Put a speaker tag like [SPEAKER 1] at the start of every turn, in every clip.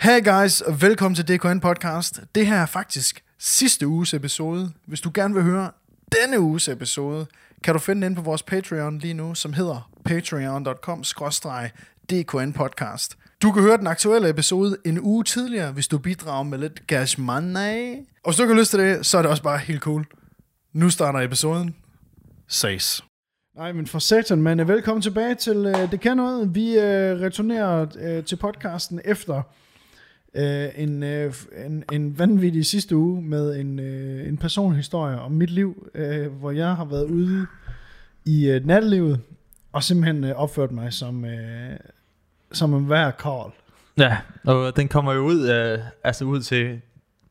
[SPEAKER 1] Hey guys, og velkommen til DKN Podcast. Det her er faktisk sidste uges episode. Hvis du gerne vil høre denne uges episode, kan du finde den på vores Patreon lige nu, som hedder patreon.com DKN Podcast. Du kan høre den aktuelle episode en uge tidligere, hvis du bidrager med lidt cash money. Og hvis du ikke har lyst til det, så er det også bare helt cool. Nu starter episoden. Ses. Nej, men for satan, man. Velkommen tilbage til uh, Det Kan Noget. Vi uh, returnerer uh, til podcasten efter uh, en, uh, en, en vanvittig sidste uge med en, uh, en personhistorie om mit liv, uh, hvor jeg har været ude i uh, nattelivet og simpelthen uh, opført mig som, uh, som en hver Karl.
[SPEAKER 2] Ja, og den kommer jo ud, uh, altså ud til,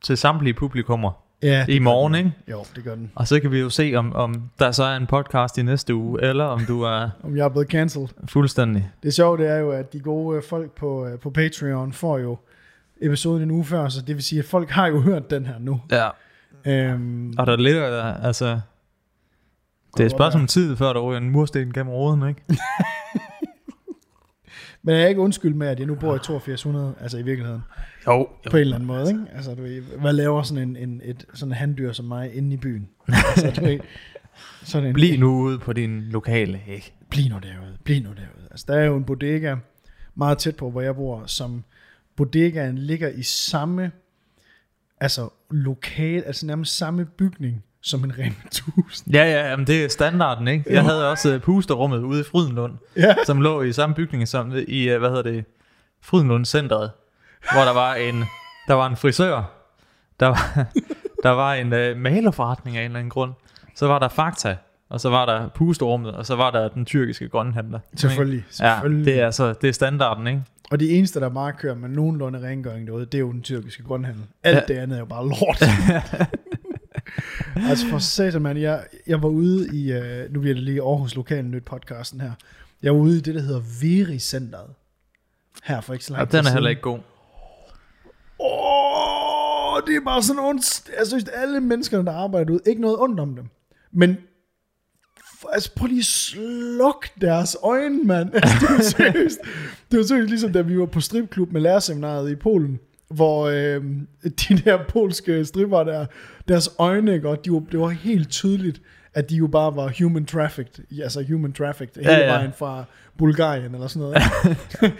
[SPEAKER 2] til samtlige publikummer
[SPEAKER 1] Ja,
[SPEAKER 2] i morgen, ikke?
[SPEAKER 1] Jo, det gør den.
[SPEAKER 2] Og så kan vi jo se, om, om der så er en podcast i næste uge, eller om du er
[SPEAKER 1] Om jeg er blevet cancelled.
[SPEAKER 2] fuldstændig...
[SPEAKER 1] Det sjove det er jo, at de gode øh, folk på, øh, på Patreon får jo episoden en uge før, så det vil sige, at folk har jo hørt den her nu.
[SPEAKER 2] Ja.
[SPEAKER 1] Øhm,
[SPEAKER 2] Og der ligger der, altså... Det er et spørgsmål om tid, før der ryger en mursten gennem roden, ikke?
[SPEAKER 1] men jeg er ikke undskyld med, at jeg nu bor i 8200, altså i virkeligheden,
[SPEAKER 2] Jo.
[SPEAKER 1] på en eller anden måde. Ikke? Altså, du ved, hvad laver sådan en, en, et sådan en handdyr som mig inde i byen? altså, du ved, sådan en,
[SPEAKER 2] Bliv nu ude på din lokale, ikke?
[SPEAKER 1] Bliv nu derude, bliv nu derude. Altså, der er jo en bodega meget tæt på, hvor jeg bor, som bodegaen ligger i samme, altså lokal, altså nærmest samme bygning som en Rema 1000.
[SPEAKER 2] Ja, ja, men det er standarden, ikke? Jeg havde også uh, pusterummet ude i Frydenlund,
[SPEAKER 1] Ja.
[SPEAKER 2] som lå i samme bygning som i, uh, hvad hedder det, Frydenlund Centeret, hvor der var en, der var en frisør, der var, der var en uh, malerforretning af en eller anden grund, så var der Fakta, og så var der pusterummet, og så var der den tyrkiske grønhandler.
[SPEAKER 1] Selvfølgelig,
[SPEAKER 2] Ja,
[SPEAKER 1] selvfølgelig.
[SPEAKER 2] det er, altså, det er standarden, ikke?
[SPEAKER 1] Og det eneste, der bare kører med nogenlunde rengøring derude, det er jo den tyrkiske grønhandel. Alt ja.
[SPEAKER 2] Ja.
[SPEAKER 1] det andet er jo bare lort. altså for satan, man, jeg, jeg var ude i, uh, nu bliver det lige Aarhus Lokal Nyt podcasten her. Jeg var ude i det, der hedder Viri Centeret. Her for ikke så
[SPEAKER 2] Og
[SPEAKER 1] langt
[SPEAKER 2] den er heller ikke god.
[SPEAKER 1] Åh, det er bare sådan ondt. Jeg synes, alle menneskerne, der arbejder ud, ikke noget ondt om dem. Men altså, prøv lige at sluk deres øjne, mand. Altså, det var seriøst. Det var seriøst ligesom, da vi var på stripklub med lærerseminaret i Polen, hvor øh, de der polske stripper der, deres øjne, ikke, og de var, det var helt tydeligt, at de jo bare var human trafficked, altså human trafficked, hele
[SPEAKER 2] Ja, ja.
[SPEAKER 1] vejen fra Bulgarien eller sådan noget. ikke?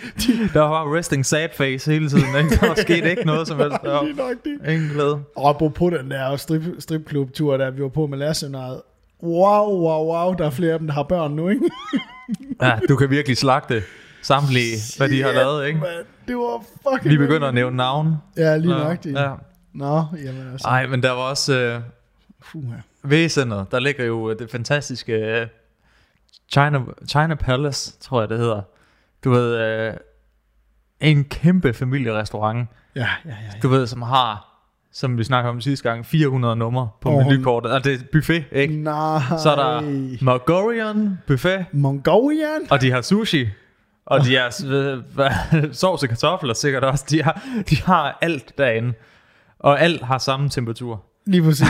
[SPEAKER 2] Der var resting sad face hele tiden, ikke? Der var sket ikke noget som helst. Der
[SPEAKER 1] Lige nok det.
[SPEAKER 2] ingen glæde.
[SPEAKER 1] Og apropos den der strip, stripklub-tur, der vi var på med lærerseminaret. Wow, wow, wow, der er flere af dem, der har børn nu, ikke?
[SPEAKER 2] Ja, du kan virkelig slagte samtlige, hvad de har lavet, ikke?
[SPEAKER 1] Man, det var fucking...
[SPEAKER 2] Vi begynder at nævne navn.
[SPEAKER 1] Ja, lige
[SPEAKER 2] Nå,
[SPEAKER 1] det.
[SPEAKER 2] Ja.
[SPEAKER 1] Nå, jamen altså.
[SPEAKER 2] Ej, men der var også øh,
[SPEAKER 1] Fuh, ja.
[SPEAKER 2] V-centret. Der ligger jo øh, det fantastiske øh, China, China Palace, tror jeg det hedder. Du ved, øh, en kæmpe familierestaurant.
[SPEAKER 1] Ja, ja, ja. ja.
[SPEAKER 2] Du ved, som har, som vi snakker om sidste gang, 400 numre på oh, menukortet. Og det er buffet, ikke?
[SPEAKER 1] Nej.
[SPEAKER 2] Så er der Mongolian buffet,
[SPEAKER 1] Mongolian?
[SPEAKER 2] og de har sushi. Og de har sovs og kartofler sikkert også. De har, de har alt derinde. Og alt har samme temperatur.
[SPEAKER 1] Lige præcis.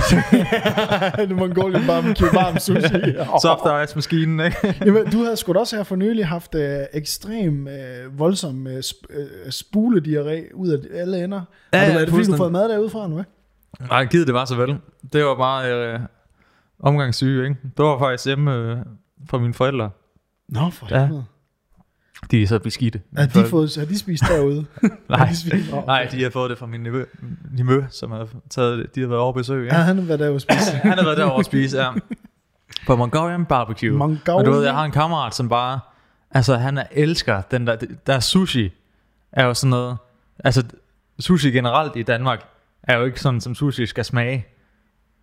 [SPEAKER 1] det Mongolian barbecue, varm sushi.
[SPEAKER 2] Soft ice maskinen, ikke?
[SPEAKER 1] Jamen, du havde sgu da også her for nylig haft øh, ekstrem øh, voldsom øh, sp- øh, spulediarré ud af alle ender.
[SPEAKER 2] Ja,
[SPEAKER 1] har du, er det fordi, du fået mad derudefra nu, ikke?
[SPEAKER 2] Nej, givet det var så vel. Det var bare øh, omgangssyge, ikke? Det var faktisk hjemme øh, fra mine forældre.
[SPEAKER 1] Nå, for
[SPEAKER 2] Ja.
[SPEAKER 1] helvede.
[SPEAKER 2] De er så beskidte.
[SPEAKER 1] Har de, fået, har de spist derude?
[SPEAKER 2] Nej,
[SPEAKER 1] Har de spist? Nå,
[SPEAKER 2] nej, de har fået det fra min nevø, nevø som har taget det. De har været over at besøge,
[SPEAKER 1] Ja,
[SPEAKER 2] ja.
[SPEAKER 1] han har været derude og spise.
[SPEAKER 2] Han har været derovre at spise, ja. På Mongolian Barbecue.
[SPEAKER 1] Mongolian?
[SPEAKER 2] Og du ved, jeg har en kammerat, som bare... Altså, han er, elsker den der... Der sushi er jo sådan noget... Altså, sushi generelt i Danmark er jo ikke sådan, som sushi skal smage.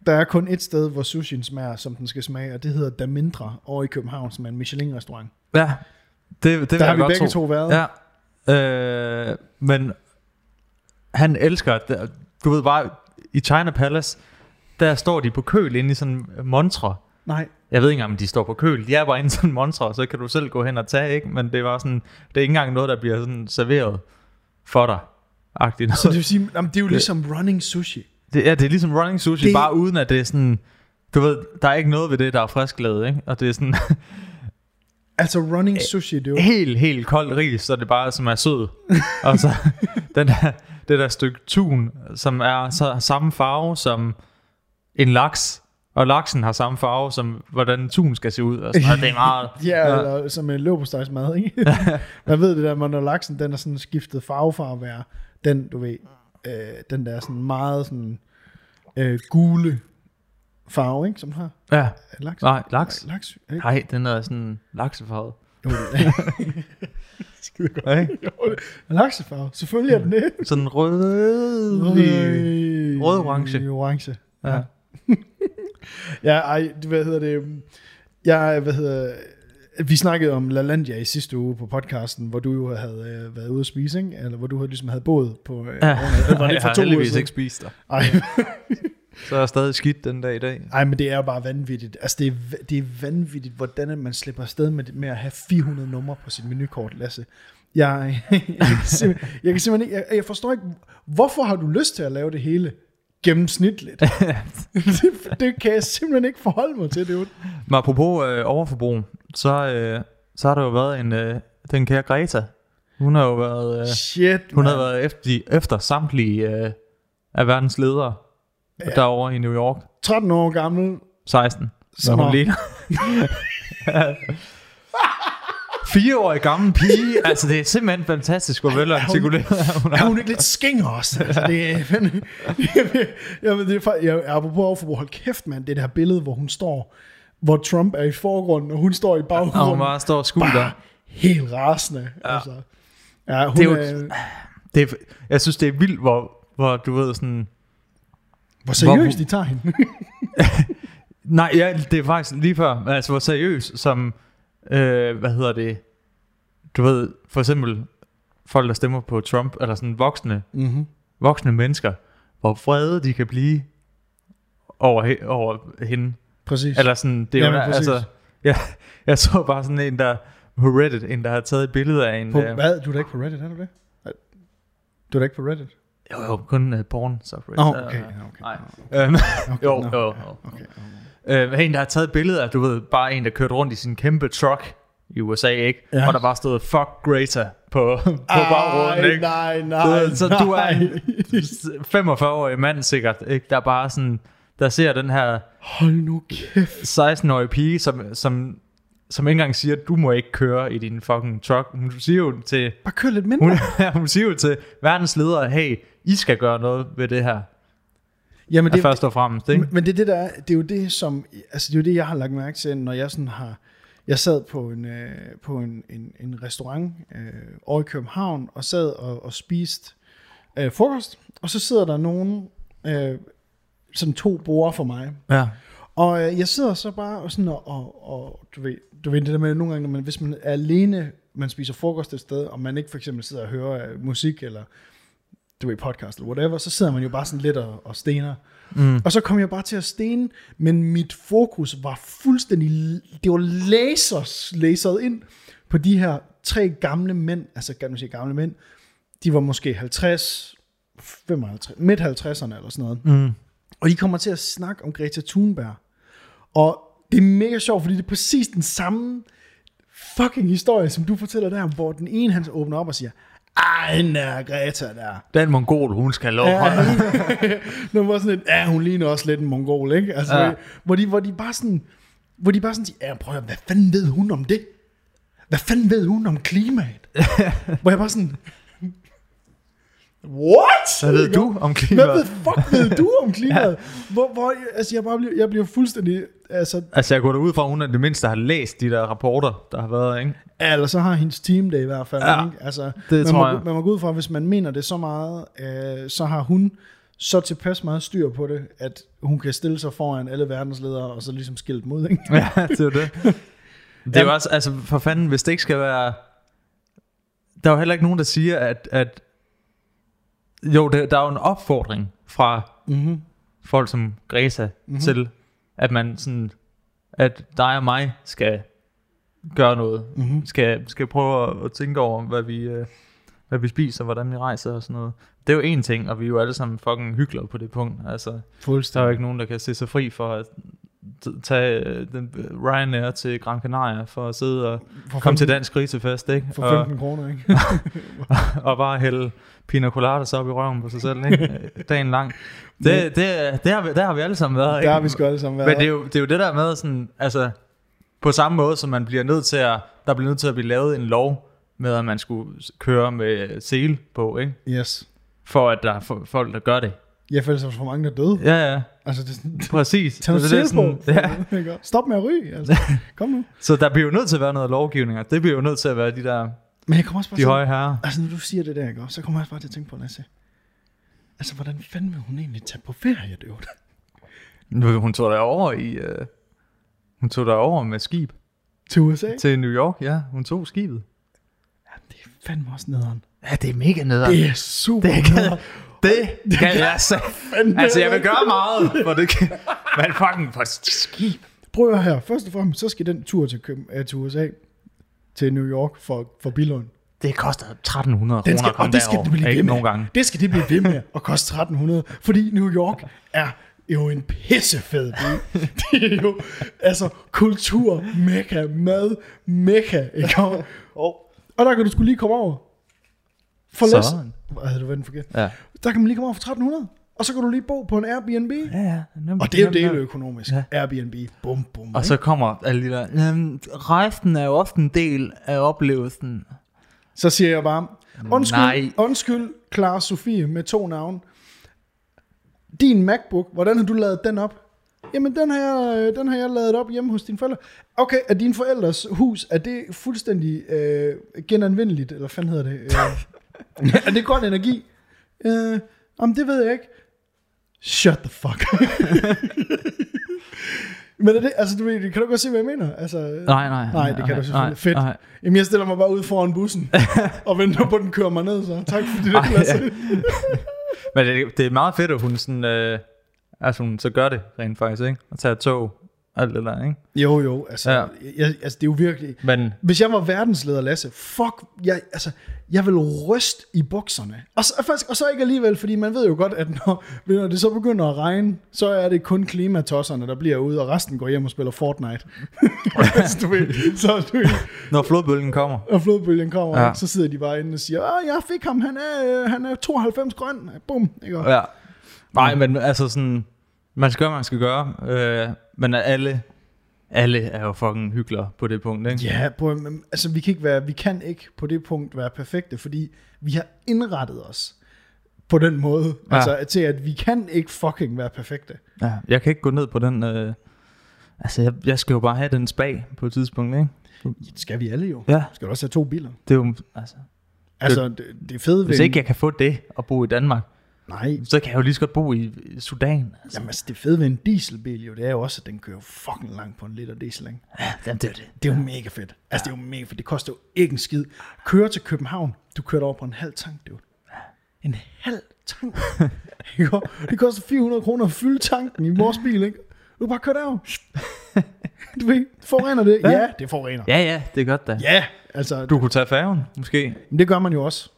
[SPEAKER 1] Der er kun et sted, hvor sushien smager, som den skal smage, og det hedder Da Mindre over i København, som er en Michelin-restaurant.
[SPEAKER 2] Ja, det, det
[SPEAKER 1] Der har vi begge
[SPEAKER 2] tro.
[SPEAKER 1] to været.
[SPEAKER 2] Ja, øh, men han elsker, det- du ved bare, i China Palace, der står de på køl inde i sådan en montre.
[SPEAKER 1] Nej,
[SPEAKER 2] Jeg ved ikke engang, om de står på køl. De er bare inde i sådan en montre, så kan du selv gå hen og tage, ikke? Men det var sådan, det er ikke engang noget, der bliver sådan serveret for dig. Agtigt.
[SPEAKER 1] så det vil sige, jamen, det er jo ligesom running sushi.
[SPEAKER 2] Det, ja, det er ligesom running sushi,
[SPEAKER 1] Det-
[SPEAKER 2] det... bare uden at det er sådan, du ved, der er ikke noget ved det, der er frisk lavet, ikke? Og det er sådan,
[SPEAKER 1] Altså running sushi, det er jo...
[SPEAKER 2] helt, helt kold ris, så det bare som er sød. og så den der, det der stykke tun, som er så samme farve som en laks. Og laksen har samme farve som, hvordan tun skal se ud. Og sådan, noget. det er meget...
[SPEAKER 1] Ja, eller som en løbostejsmad, ikke? Man ved det der, når laksen den er sådan skiftet farve fra at være den, du ved, øh, den der sådan meget sådan øh, gule farve, ikke, som har.
[SPEAKER 2] Ja,
[SPEAKER 1] Laks?
[SPEAKER 2] nej, laks.
[SPEAKER 1] Laks, ikke?
[SPEAKER 2] Nej, den er sådan laksefarvet.
[SPEAKER 1] Jo, Skide godt.
[SPEAKER 2] Ikke?
[SPEAKER 1] Jo, Laksefarve, selvfølgelig er den det.
[SPEAKER 2] Sådan rød... Rød-orange.
[SPEAKER 1] Orange.
[SPEAKER 2] Ja.
[SPEAKER 1] Ja, ej, det- hvad hedder det? Jeg, hvad hedder vi snakkede om LaLandia i sidste uge på podcasten, hvor du jo havde øh, været ude at spise, ikke? Eller hvor du havde ligesom havde båd på... Øh,
[SPEAKER 2] Ja,
[SPEAKER 1] ja. Var det
[SPEAKER 2] jeg har heldigvis ikke spist der.
[SPEAKER 1] Ej,
[SPEAKER 2] Så er jeg stadig skidt den dag i dag.
[SPEAKER 1] ej, men det er jo bare vanvittigt. Altså, det er, det er vanvittigt, hvordan man slipper afsted med, med at have 400 numre på sit menukort, Lasse. Jeg, jeg, kan jeg kan simpelthen ikke, jeg, jeg forstår ikke, hvorfor har du lyst til at lave det hele gennemsnitligt? det, det kan jeg simpelthen ikke forholde mig til, det
[SPEAKER 2] Men apropos øh, overforbrug, så, øh, så har der jo været en, øh, den kære Greta. Hun har jo været, øh,
[SPEAKER 1] shit,
[SPEAKER 2] hun har været efter, efter samtlige øh, af verdens ledere ja. derovre i New York.
[SPEAKER 1] 13 år gammel.
[SPEAKER 2] 16. Så
[SPEAKER 1] Nå.
[SPEAKER 2] hun ligner. Fireårig gammel pige. Altså, det er simpelthen fantastisk, hvor velartikuleret hun
[SPEAKER 1] Er
[SPEAKER 2] er.
[SPEAKER 1] hun ikke lidt skinger også? Altså, det er, men, jamen, det er, jeg, apropos overforbrug, hold kæft, mand, det der billede, hvor hun står, hvor Trump er i forgrunden, og hun står i
[SPEAKER 2] Og
[SPEAKER 1] baggrunden.
[SPEAKER 2] hun bare står og
[SPEAKER 1] bare helt rasende. Ja. Altså. Ja, hun
[SPEAKER 2] Det er jo-
[SPEAKER 1] er,
[SPEAKER 2] Det er, jeg synes, det er vildt, hvor, hvor du ved sådan...
[SPEAKER 1] hvor seriøst
[SPEAKER 2] hvor-
[SPEAKER 1] de tager hende.
[SPEAKER 2] Nej, ja, det er faktisk lige før. Altså, hvor seriøs som... Øh, hvad hedder det? Du ved, for eksempel folk, der stemmer på Trump, eller sådan voksne,
[SPEAKER 1] mm-hmm.
[SPEAKER 2] voksne mennesker, hvor vrede de kan blive over, over hende.
[SPEAKER 1] Præcis.
[SPEAKER 2] Eller sådan, det er jo,
[SPEAKER 1] præcis.
[SPEAKER 2] altså, ja, jeg så bare sådan en, der på Reddit, en, der har taget et billede af en...
[SPEAKER 1] på,
[SPEAKER 2] øh,
[SPEAKER 1] hvad? Du er da ikke på Reddit, er du det? Du er da ikke på Reddit?
[SPEAKER 2] Jo, jo, kun uh, porn subreddit.
[SPEAKER 1] Oh, okay. Okay.
[SPEAKER 2] Nej. Øhm,
[SPEAKER 1] okay.
[SPEAKER 2] jo, jo, jo.
[SPEAKER 1] Okay.
[SPEAKER 2] Øh, en, der har taget et billede af, du ved, bare en, der kørte rundt i sin kæmpe truck i USA, ikke?
[SPEAKER 1] Ja.
[SPEAKER 2] Og der bare stod, fuck Greta på, på bagruden, ikke?
[SPEAKER 1] nej, nej,
[SPEAKER 2] ved, så du er en 45-årig mand sikkert, ikke? Der bare sådan, der ser den her
[SPEAKER 1] Hold nu kæft.
[SPEAKER 2] 16-årige pige, som, som, som ikke engang siger, du må ikke køre i din fucking truck. Hun siger jo til,
[SPEAKER 1] Bare kør lidt mindre.
[SPEAKER 2] hun, hun siger jo til verdens ledere, hey, I skal gøre noget ved det her.
[SPEAKER 1] Jamen,
[SPEAKER 2] Det, først og fremmest, ikke?
[SPEAKER 1] Men, det er det der, er- det er jo det som, altså det er jo det jeg har lagt mærke til, når jeg sådan har, jeg sad på en, øh, på en, en, en restaurant øh, over i København og sad og, og spiste øh, frokost, og så sidder der nogen, øh, sådan to borde for mig,
[SPEAKER 2] Ja.
[SPEAKER 1] Og øh, jeg sidder så bare og sådan og, og, og du ved, du ved det der med nogle gange, når man, hvis man er alene, man spiser frokost et sted, og man ikke for eksempel sidder og hører øh, musik eller du ved, podcast eller whatever, så sidder man jo bare sådan lidt og, og stener.
[SPEAKER 2] Mm.
[SPEAKER 1] Og så kom jeg bare til at stene, men mit fokus var fuldstændig, det var lasers, laseret ind på de her tre gamle mænd, altså kan du sige gamle mænd, de var måske 50, 55, midt 50'erne eller sådan noget.
[SPEAKER 2] Mm.
[SPEAKER 1] Og de kommer til at snakke om Greta Thunberg. Og det er mega sjovt, fordi det er præcis den samme fucking historie, som du fortæller der, hvor den ene han åbner op og siger, ej, den der Greta der.
[SPEAKER 2] Den mongol, hun skal lov.
[SPEAKER 1] Ja, den var sådan lidt, ja, hun ligner også lidt en mongol, ikke? Altså,
[SPEAKER 2] Ja.
[SPEAKER 1] ja. hvor, de, hvor de bare sådan, hvor de bare sådan siger, ja, prøv at høre, hvad fanden ved hun om det? Hvad fanden ved hun om klimaet? hvor jeg bare sådan, what?
[SPEAKER 2] Hvad ved du om
[SPEAKER 1] Hvad
[SPEAKER 2] klimaet?
[SPEAKER 1] ved fuck ved du om klimaet? hvor, hvor, altså, jeg, bare bliver, jeg bliver fuldstændig, altså,
[SPEAKER 2] Altså, jeg går da ud fra, at hun er det mindste, der har læst de der rapporter, der har været, ikke?
[SPEAKER 1] eller så har hendes team det i hvert fald.
[SPEAKER 2] Ja,
[SPEAKER 1] ikke? Altså,
[SPEAKER 2] det
[SPEAKER 1] man
[SPEAKER 2] tror
[SPEAKER 1] må,
[SPEAKER 2] jeg.
[SPEAKER 1] Man må gå ud fra, hvis man mener det så meget, øh, så har hun så tilpas meget styr på det, at hun kan stille sig foran alle verdensledere, og så ligesom skilt mod, ikke?
[SPEAKER 2] Ja, det er det. Det er jo også, altså for fanden, hvis det ikke skal være... Der er jo heller ikke nogen, der siger, at... at jo, der, der er jo en opfordring fra
[SPEAKER 1] Mm-hmm.
[SPEAKER 2] folk som Greta
[SPEAKER 1] Mhm.
[SPEAKER 2] mm-hmm. til, at man sådan... At dig og mig skal gøre noget.
[SPEAKER 1] Mm-hmm.
[SPEAKER 2] Skal, skal prøve at, at tænke over, hvad vi, øh, hvad vi spiser, hvordan vi rejser og sådan noget. Det er jo en ting, og vi er jo alle sammen fucking hyggelige på det punkt. Altså, der er jo
[SPEAKER 1] Fuldstændig.
[SPEAKER 2] ikke nogen, der kan se sig fri for, at tage øh, den, øh, Ryanair til Gran Canaria for at sidde og
[SPEAKER 1] For
[SPEAKER 2] komme til
[SPEAKER 1] 15
[SPEAKER 2] dansk grisefest, ikke?
[SPEAKER 1] For
[SPEAKER 2] Og,
[SPEAKER 1] 15 kroner, ikke?
[SPEAKER 2] og bare hælde pina coladas op i røven på sig selv, ikke? Dagen lang. Det, det, det har vi, der har vi alle sammen været, ikke?
[SPEAKER 1] Der har vi sgu alle sammen været.
[SPEAKER 2] Men det er, jo, det er jo det der med sådan, altså, på samme måde, som man bliver nødt til at, der bliver nødt til at blive lavet en lov med, at man skulle køre med sele på, ikke?
[SPEAKER 1] Yes.
[SPEAKER 2] For at der er fo- folk, der gør det.
[SPEAKER 1] Jeg føler sig for mange, der døde.
[SPEAKER 2] Ja, ja,
[SPEAKER 1] Altså, det er sådan,
[SPEAKER 2] præcis.
[SPEAKER 1] tag noget
[SPEAKER 2] Så det er sådan- ja.
[SPEAKER 1] Stop med at ryge, altså. Kom nu.
[SPEAKER 2] Så der bliver jo nødt til at være noget lovgivning, og det bliver jo nødt til at være de der,
[SPEAKER 1] Men jeg kommer også bare
[SPEAKER 2] de
[SPEAKER 1] til,
[SPEAKER 2] høje herrer.
[SPEAKER 1] altså når du siger det der, ikke? så kommer jeg også bare til at tænke på, Lasse. Altså, hvordan fanden vil hun egentlig tage på ferie, det
[SPEAKER 2] Nu, hun tog der over i, øh, hun tog der over med skib
[SPEAKER 1] Til USA?
[SPEAKER 2] til New York, ja, hun tog skibet.
[SPEAKER 1] Ja, det er fandme også nederen.
[SPEAKER 2] Ja, det er mega nederen.
[SPEAKER 1] Det er super
[SPEAKER 2] Det kan-
[SPEAKER 1] nederen.
[SPEAKER 2] Det kan jeg sige. Altså, jeg vil gøre meget, for det kan... Men fucking et skib.
[SPEAKER 1] Prøv at høre her. Først og fremmest, så skal den tur til, Køben, øh, til USA, til New York for, for Billund.
[SPEAKER 2] Det koster 1300
[SPEAKER 1] Den
[SPEAKER 2] kroner
[SPEAKER 1] skal,
[SPEAKER 2] at komme
[SPEAKER 1] og det skal
[SPEAKER 2] derover.
[SPEAKER 1] det blive
[SPEAKER 2] Ikke
[SPEAKER 1] ved med.
[SPEAKER 2] nogle gange.
[SPEAKER 1] Det skal det blive ved med at koste 1300, fordi New York er jo en pissefed by. Det er jo altså kultur, mekka, mad, mekka, ikke? Og, og der kan du skulle lige komme over. For Lasse.
[SPEAKER 2] Sådan.
[SPEAKER 1] Havde du vendt forkert?
[SPEAKER 2] Ja.
[SPEAKER 1] Der kan man lige komme over for 1300. Og så kan du lige bo på en Airbnb.
[SPEAKER 2] Ja, ja. Nemt,
[SPEAKER 1] Og det er jo deleøkonomisk.
[SPEAKER 2] Ja.
[SPEAKER 1] Airbnb. Bum, bum.
[SPEAKER 2] Og så kommer alle de der... "Jamen, Rejsen er jo ofte en del af oplevelsen.
[SPEAKER 1] Så siger jeg bare, undskyld,
[SPEAKER 2] Nej.
[SPEAKER 1] undskyld, Clara Sofie med to navne. Din MacBook, hvordan har du lavet den op? Jamen, den har, jeg, den har jeg lavet op hjemme hos dine forældre. Okay, er dine forældres hus, er det fuldstændig øh, genanvendeligt, eller hvad fanden hedder det? Øh, er det grøn energi? Øh, om det ved jeg ikke. Shut the fuck. Men er det, altså, du ved, kan du godt se, hvad jeg mener? Altså,
[SPEAKER 2] Nej, nej.
[SPEAKER 1] Nej, det kan du selvfølgelig.
[SPEAKER 2] nej,
[SPEAKER 1] Fedt.
[SPEAKER 2] Nej.
[SPEAKER 1] Jamen, jeg stiller mig bare ud foran bussen, og venter på, at den kører mig ned, så tak fordi det
[SPEAKER 2] Ej,
[SPEAKER 1] Lasse.
[SPEAKER 2] ja. Men det, det er meget fedt, at hun sådan... Øh, altså, hun så gør det rent faktisk, ikke? Og tager tog. Alt det der, ikke?
[SPEAKER 1] Jo, jo, altså,
[SPEAKER 2] Ja.
[SPEAKER 1] jeg, altså, det er jo virkelig...
[SPEAKER 2] Men
[SPEAKER 1] Hvis jeg var verdensleder, Lasse, fuck, jeg, altså, jeg vil ryste i bukserne. Og så, faktisk, og så ikke alligevel, fordi man ved jo godt, at når, når det så begynder at regne, så er det kun klimatosserne, der bliver ude, og resten går hjem og spiller Fortnite. altså, du ved, så du ved,
[SPEAKER 2] når flodbølgen kommer...
[SPEAKER 1] og flodbølgen kommer,
[SPEAKER 2] Ja.
[SPEAKER 1] ja. så sidder de bare inde og siger, Åh, jeg fik ham, han er, øh, han er 92 grøn. Bum, ikke?
[SPEAKER 2] Ja. Nej, men altså sådan... Man skal gøre, man skal gøre. Øh, men alle... Alle er jo fucking hyggeligere på det punkt, ikke?
[SPEAKER 1] Ja, på, men, altså vi kan, ikke være, vi kan ikke på det punkt være perfekte, fordi vi har indrettet os på den måde,
[SPEAKER 2] Ja.
[SPEAKER 1] altså til at vi kan ikke fucking være perfekte.
[SPEAKER 2] Ja, jeg kan ikke gå ned på den... Øh, altså, jeg, jeg skal jo bare have den spag på et tidspunkt, ikke?
[SPEAKER 1] Det skal vi alle jo.
[SPEAKER 2] Ja,
[SPEAKER 1] Skal du også have to biler?
[SPEAKER 2] det er jo... Altså,
[SPEAKER 1] Altså, det, det er fede
[SPEAKER 2] hvis
[SPEAKER 1] ved...
[SPEAKER 2] ikke jeg kan få det og bo i Danmark,
[SPEAKER 1] Nej,
[SPEAKER 2] så kan jeg jo lige så godt bo i Sudan. Altså.
[SPEAKER 1] jamen, altså, det fede ved en dieselbil jo, det er jo også, at den kører fucking langt på en liter diesel, ikke?
[SPEAKER 2] Ja, jamen, det er det.
[SPEAKER 1] Det er jo mega fedt. Altså, det er jo mega fedt. Det koster jo ikke en skid. Køre til København, du kører over på en halv tank, dude. En halv tank. Det koster 400 kroner at fylde tanken i vores bil, ikke? Du bare køre derover. Du ved, forurener det?
[SPEAKER 2] Ja.
[SPEAKER 1] Ja, det forurener.
[SPEAKER 2] Ja, ja, det er godt da.
[SPEAKER 1] Ja, altså,
[SPEAKER 2] Du kunne tage færgen, måske.
[SPEAKER 1] men det gør man jo også.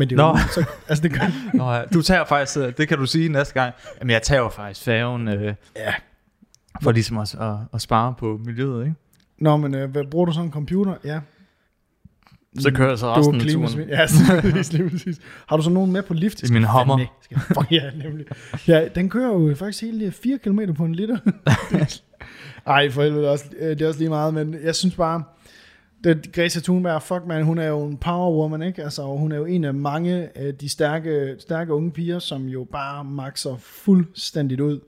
[SPEAKER 1] Men det er jo,
[SPEAKER 2] Nå.
[SPEAKER 1] så, altså det gør,
[SPEAKER 2] Nå, ja. Du tager faktisk, øh, det kan du sige næste gang, jamen jeg tager jo faktisk færgen, øh,
[SPEAKER 1] ja.
[SPEAKER 2] for ligesom at, at, at spare på miljøet, ikke?
[SPEAKER 1] Nå, men øh, hvad, bruger du sådan en computer? Ja.
[SPEAKER 2] Så kører jeg så resten af turen.
[SPEAKER 1] Ja, så, lige præcis. Har du så nogen med på lift?
[SPEAKER 2] I min Hummer.
[SPEAKER 1] Fandme. Skal Fuck ja, nemlig. Ja, den kører jo faktisk hele 4 km på en liter. Ej, for helvede, det er også, øh, det er også lige meget, men jeg synes bare, det, Greta Thunberg, fuck man, hun er jo en power woman, ikke? Altså, hun er jo en af mange af de stærke, stærke unge piger, som jo bare makser fuldstændigt ud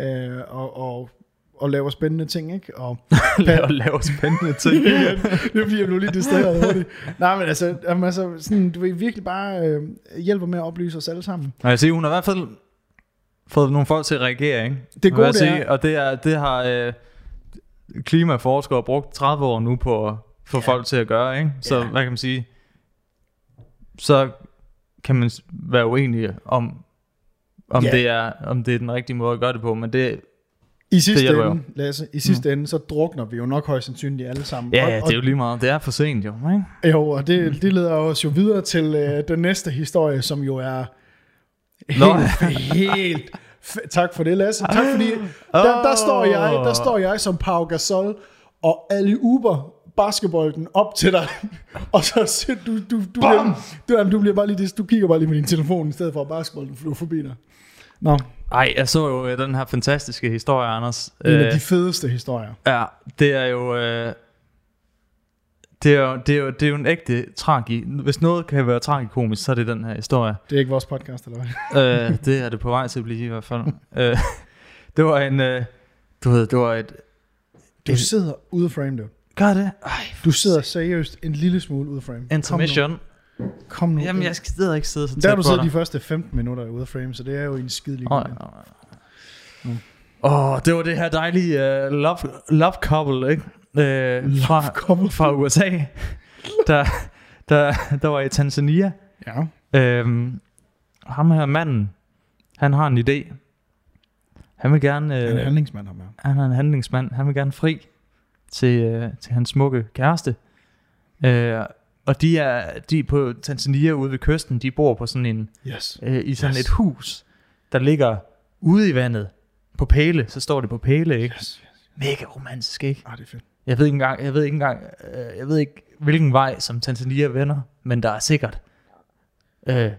[SPEAKER 1] øh, og, og, og laver spændende ting, ikke? Og
[SPEAKER 2] Laver, laver spændende ting.
[SPEAKER 1] ja, det er jeg blev lidt distraheret hurtigt. Nej, men altså, jamen, altså sådan, du vil virkelig bare øh, hjælper med at oplyse os alle sammen.
[SPEAKER 2] Og jeg siger, hun har i hvert fald fået nogle folk til at reagere, ikke?
[SPEAKER 1] Det gode, det
[SPEAKER 2] sige.
[SPEAKER 1] er,
[SPEAKER 2] Og det, er, det har øh, klimaforskere brugt 30 år nu på få
[SPEAKER 1] Ja.
[SPEAKER 2] folk til at gøre, ikke? Så
[SPEAKER 1] Ja.
[SPEAKER 2] hvad kan man sige? Så kan man være uenig om, om,
[SPEAKER 1] Ja.
[SPEAKER 2] det er, om det er den rigtige måde at gøre det på, men det,
[SPEAKER 1] i sidste
[SPEAKER 2] jo.
[SPEAKER 1] ende, Lasse, i sidste mm. ende, så drukner vi jo nok højst sandsynligt alle sammen.
[SPEAKER 2] ja,
[SPEAKER 1] og,
[SPEAKER 2] ja, det er jo lige meget. Det er for sent jo, ikke?
[SPEAKER 1] og, jo, og det, det leder os jo videre til øh, den næste historie, som jo er
[SPEAKER 2] Nå.
[SPEAKER 1] helt, helt tak for det, Lasse. Tak fordi, der, der, står jeg, der står jeg som Pau Gasol og Ali Uber basketbolden op til dig, og så ser du, du, du, bliver, du, du, bliver bare lige, du kigger bare lige på din telefon, i stedet for at basketbolden flyver forbi dig. Nå,
[SPEAKER 2] Ej, jeg så jo øh, den her fantastiske historie, Anders.
[SPEAKER 1] en af
[SPEAKER 2] Øh,
[SPEAKER 1] de fedeste historier.
[SPEAKER 2] Ja, det er jo... Øh, det er, jo, det, er jo, det er jo en ægte tragi. Hvis noget kan være tragikomisk, så er det den her historie.
[SPEAKER 1] Det er ikke vores podcast, eller hvad?
[SPEAKER 2] øh, det er det på vej til at blive i hvert fald. øh, det var en... Øh, du ved, det var et...
[SPEAKER 1] Du sidder ude af frame, du.
[SPEAKER 2] Gør det? Ej,
[SPEAKER 1] Du sidder seriøst en lille smule ude af frame.
[SPEAKER 2] intermission.
[SPEAKER 1] Kom nu. Kom nu.
[SPEAKER 2] Jamen, jeg skal stadig ikke sidde så tæt
[SPEAKER 1] Der har du siddet de første 15 minutter ude af frame, så det er jo en skidelig
[SPEAKER 2] Åh,
[SPEAKER 1] oh,
[SPEAKER 2] ja. Åh, det var det her dejlige uh, love, love couple, ikke? Uh, fra,
[SPEAKER 1] couple.
[SPEAKER 2] fra USA, der, der, der var i Tanzania.
[SPEAKER 1] Ja.
[SPEAKER 2] Øhm, ham her manden, han har en idé. Han vil gerne,
[SPEAKER 1] Han er en
[SPEAKER 2] øh,
[SPEAKER 1] handlingsmand, ham her.
[SPEAKER 2] han er en handlingsmand, han vil gerne fri til, øh, til hans smukke kæreste. Øh, og de er, de er på Tanzania ude ved kysten, de bor på sådan en,
[SPEAKER 1] Yes.
[SPEAKER 2] øh, i sådan
[SPEAKER 1] Yes.
[SPEAKER 2] et hus, der ligger ude i vandet. På pæle, så står det på pæle, ikke?
[SPEAKER 1] Yes.
[SPEAKER 2] Mega romantisk, ikke?
[SPEAKER 1] Ah, det er fedt.
[SPEAKER 2] Jeg ved ikke engang, jeg ved ikke engang, øh, jeg ved ikke hvilken vej som Tanzania vender, men der er sikkert øh,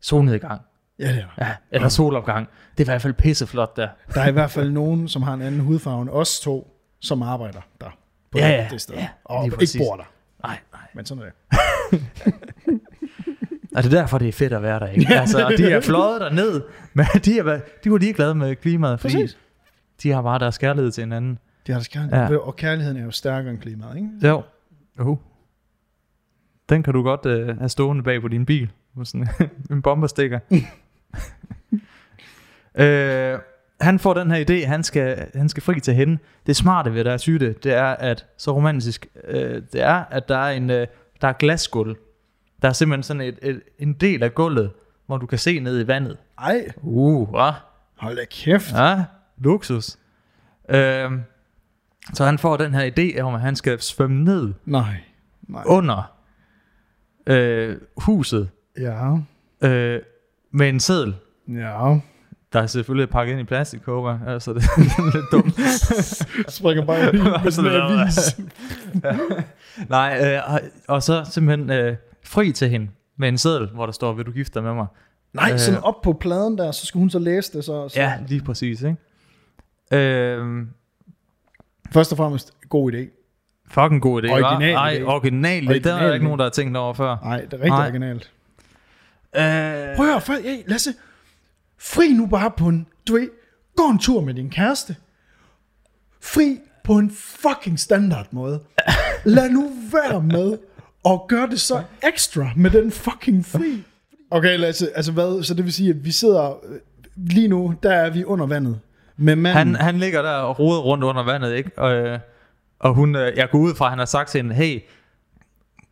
[SPEAKER 2] solnedgang,
[SPEAKER 1] Ja, det er
[SPEAKER 2] ja, eller solopgang. Det er i hvert fald pisseflot der.
[SPEAKER 1] Der er i hvert fald nogen, som har en anden hudfarve end os to, som arbejder der. På
[SPEAKER 2] Ja,
[SPEAKER 1] det,
[SPEAKER 2] ja,
[SPEAKER 1] det sted.
[SPEAKER 2] ja,
[SPEAKER 1] og
[SPEAKER 2] lige
[SPEAKER 1] ikke
[SPEAKER 2] præcis.
[SPEAKER 1] bor der.
[SPEAKER 2] Nej, nej.
[SPEAKER 1] Men sådan er det.
[SPEAKER 2] Og det er derfor, det er fedt at være der, ikke? Altså, de er fløjet derned, men de, er, de var ligeglade med klimaet, fordi
[SPEAKER 1] Præcis.
[SPEAKER 2] de har bare deres kærlighed til hinanden.
[SPEAKER 1] Det har deres kærlighed.
[SPEAKER 2] Ja.
[SPEAKER 1] Og kærligheden er jo stærkere end klimaet, ikke?
[SPEAKER 2] Jo. Uh. Den kan du godt øh, have stående bag på din bil. Med sådan en bomberstikker. øh, han får den her idé, han skal, han skal fri til hende. Det smarte ved deres syge, det er, at så romantisk, øh, det er, at der er en øh, der er glasgulv. Der er simpelthen sådan et, et, en del af gulvet, hvor du kan se ned i vandet.
[SPEAKER 1] Ej,
[SPEAKER 2] Uh, hva?
[SPEAKER 1] hold da kæft.
[SPEAKER 2] Ja, luksus. Øh, så han får den her idé om, at han skal svømme ned
[SPEAKER 1] Nej. Nej.
[SPEAKER 2] under øh, huset
[SPEAKER 1] Ja.
[SPEAKER 2] øh, med en seddel,
[SPEAKER 1] Ja.
[SPEAKER 2] Der er selvfølgelig pakket ind i plastikkåber, altså det er lidt dumt.
[SPEAKER 1] Springer bare ud med sådan en avis.
[SPEAKER 2] Nej, øh, og, og så simpelthen øh, fri til hende med en seddel, hvor der står, vil du gifte dig med mig?
[SPEAKER 1] Nej,
[SPEAKER 2] Øh.
[SPEAKER 1] sådan op på pladen der, så skulle hun så læse det. Så, så.
[SPEAKER 2] Ja, lige præcis, ikke? Øh,
[SPEAKER 1] Først og fremmest, god idé.
[SPEAKER 2] fucking god idé,
[SPEAKER 1] Original
[SPEAKER 2] hva'? Ej, original er
[SPEAKER 1] Original
[SPEAKER 2] der ikke
[SPEAKER 1] idé.
[SPEAKER 2] nogen, der har tænkt over før.
[SPEAKER 1] Nej, det er rigtig
[SPEAKER 2] Nej.
[SPEAKER 1] originalt.
[SPEAKER 2] Øh,
[SPEAKER 1] Prøv at høre, for, hey, Lasse, fri nu bare på en, du ved, gå en tur med din kæreste. Fri på en fucking standard måde. Lad nu være med og gør det så ekstra med den fucking fri. Okay, Lasse, altså hvad, så det vil sige, at vi sidder, øh, lige nu, der er vi under vandet. Med manden.
[SPEAKER 2] Han, han ligger der og roder rundt under vandet, ikke? Og, øh, og hun, øh, jeg går ud fra, at han har sagt til hende, hey,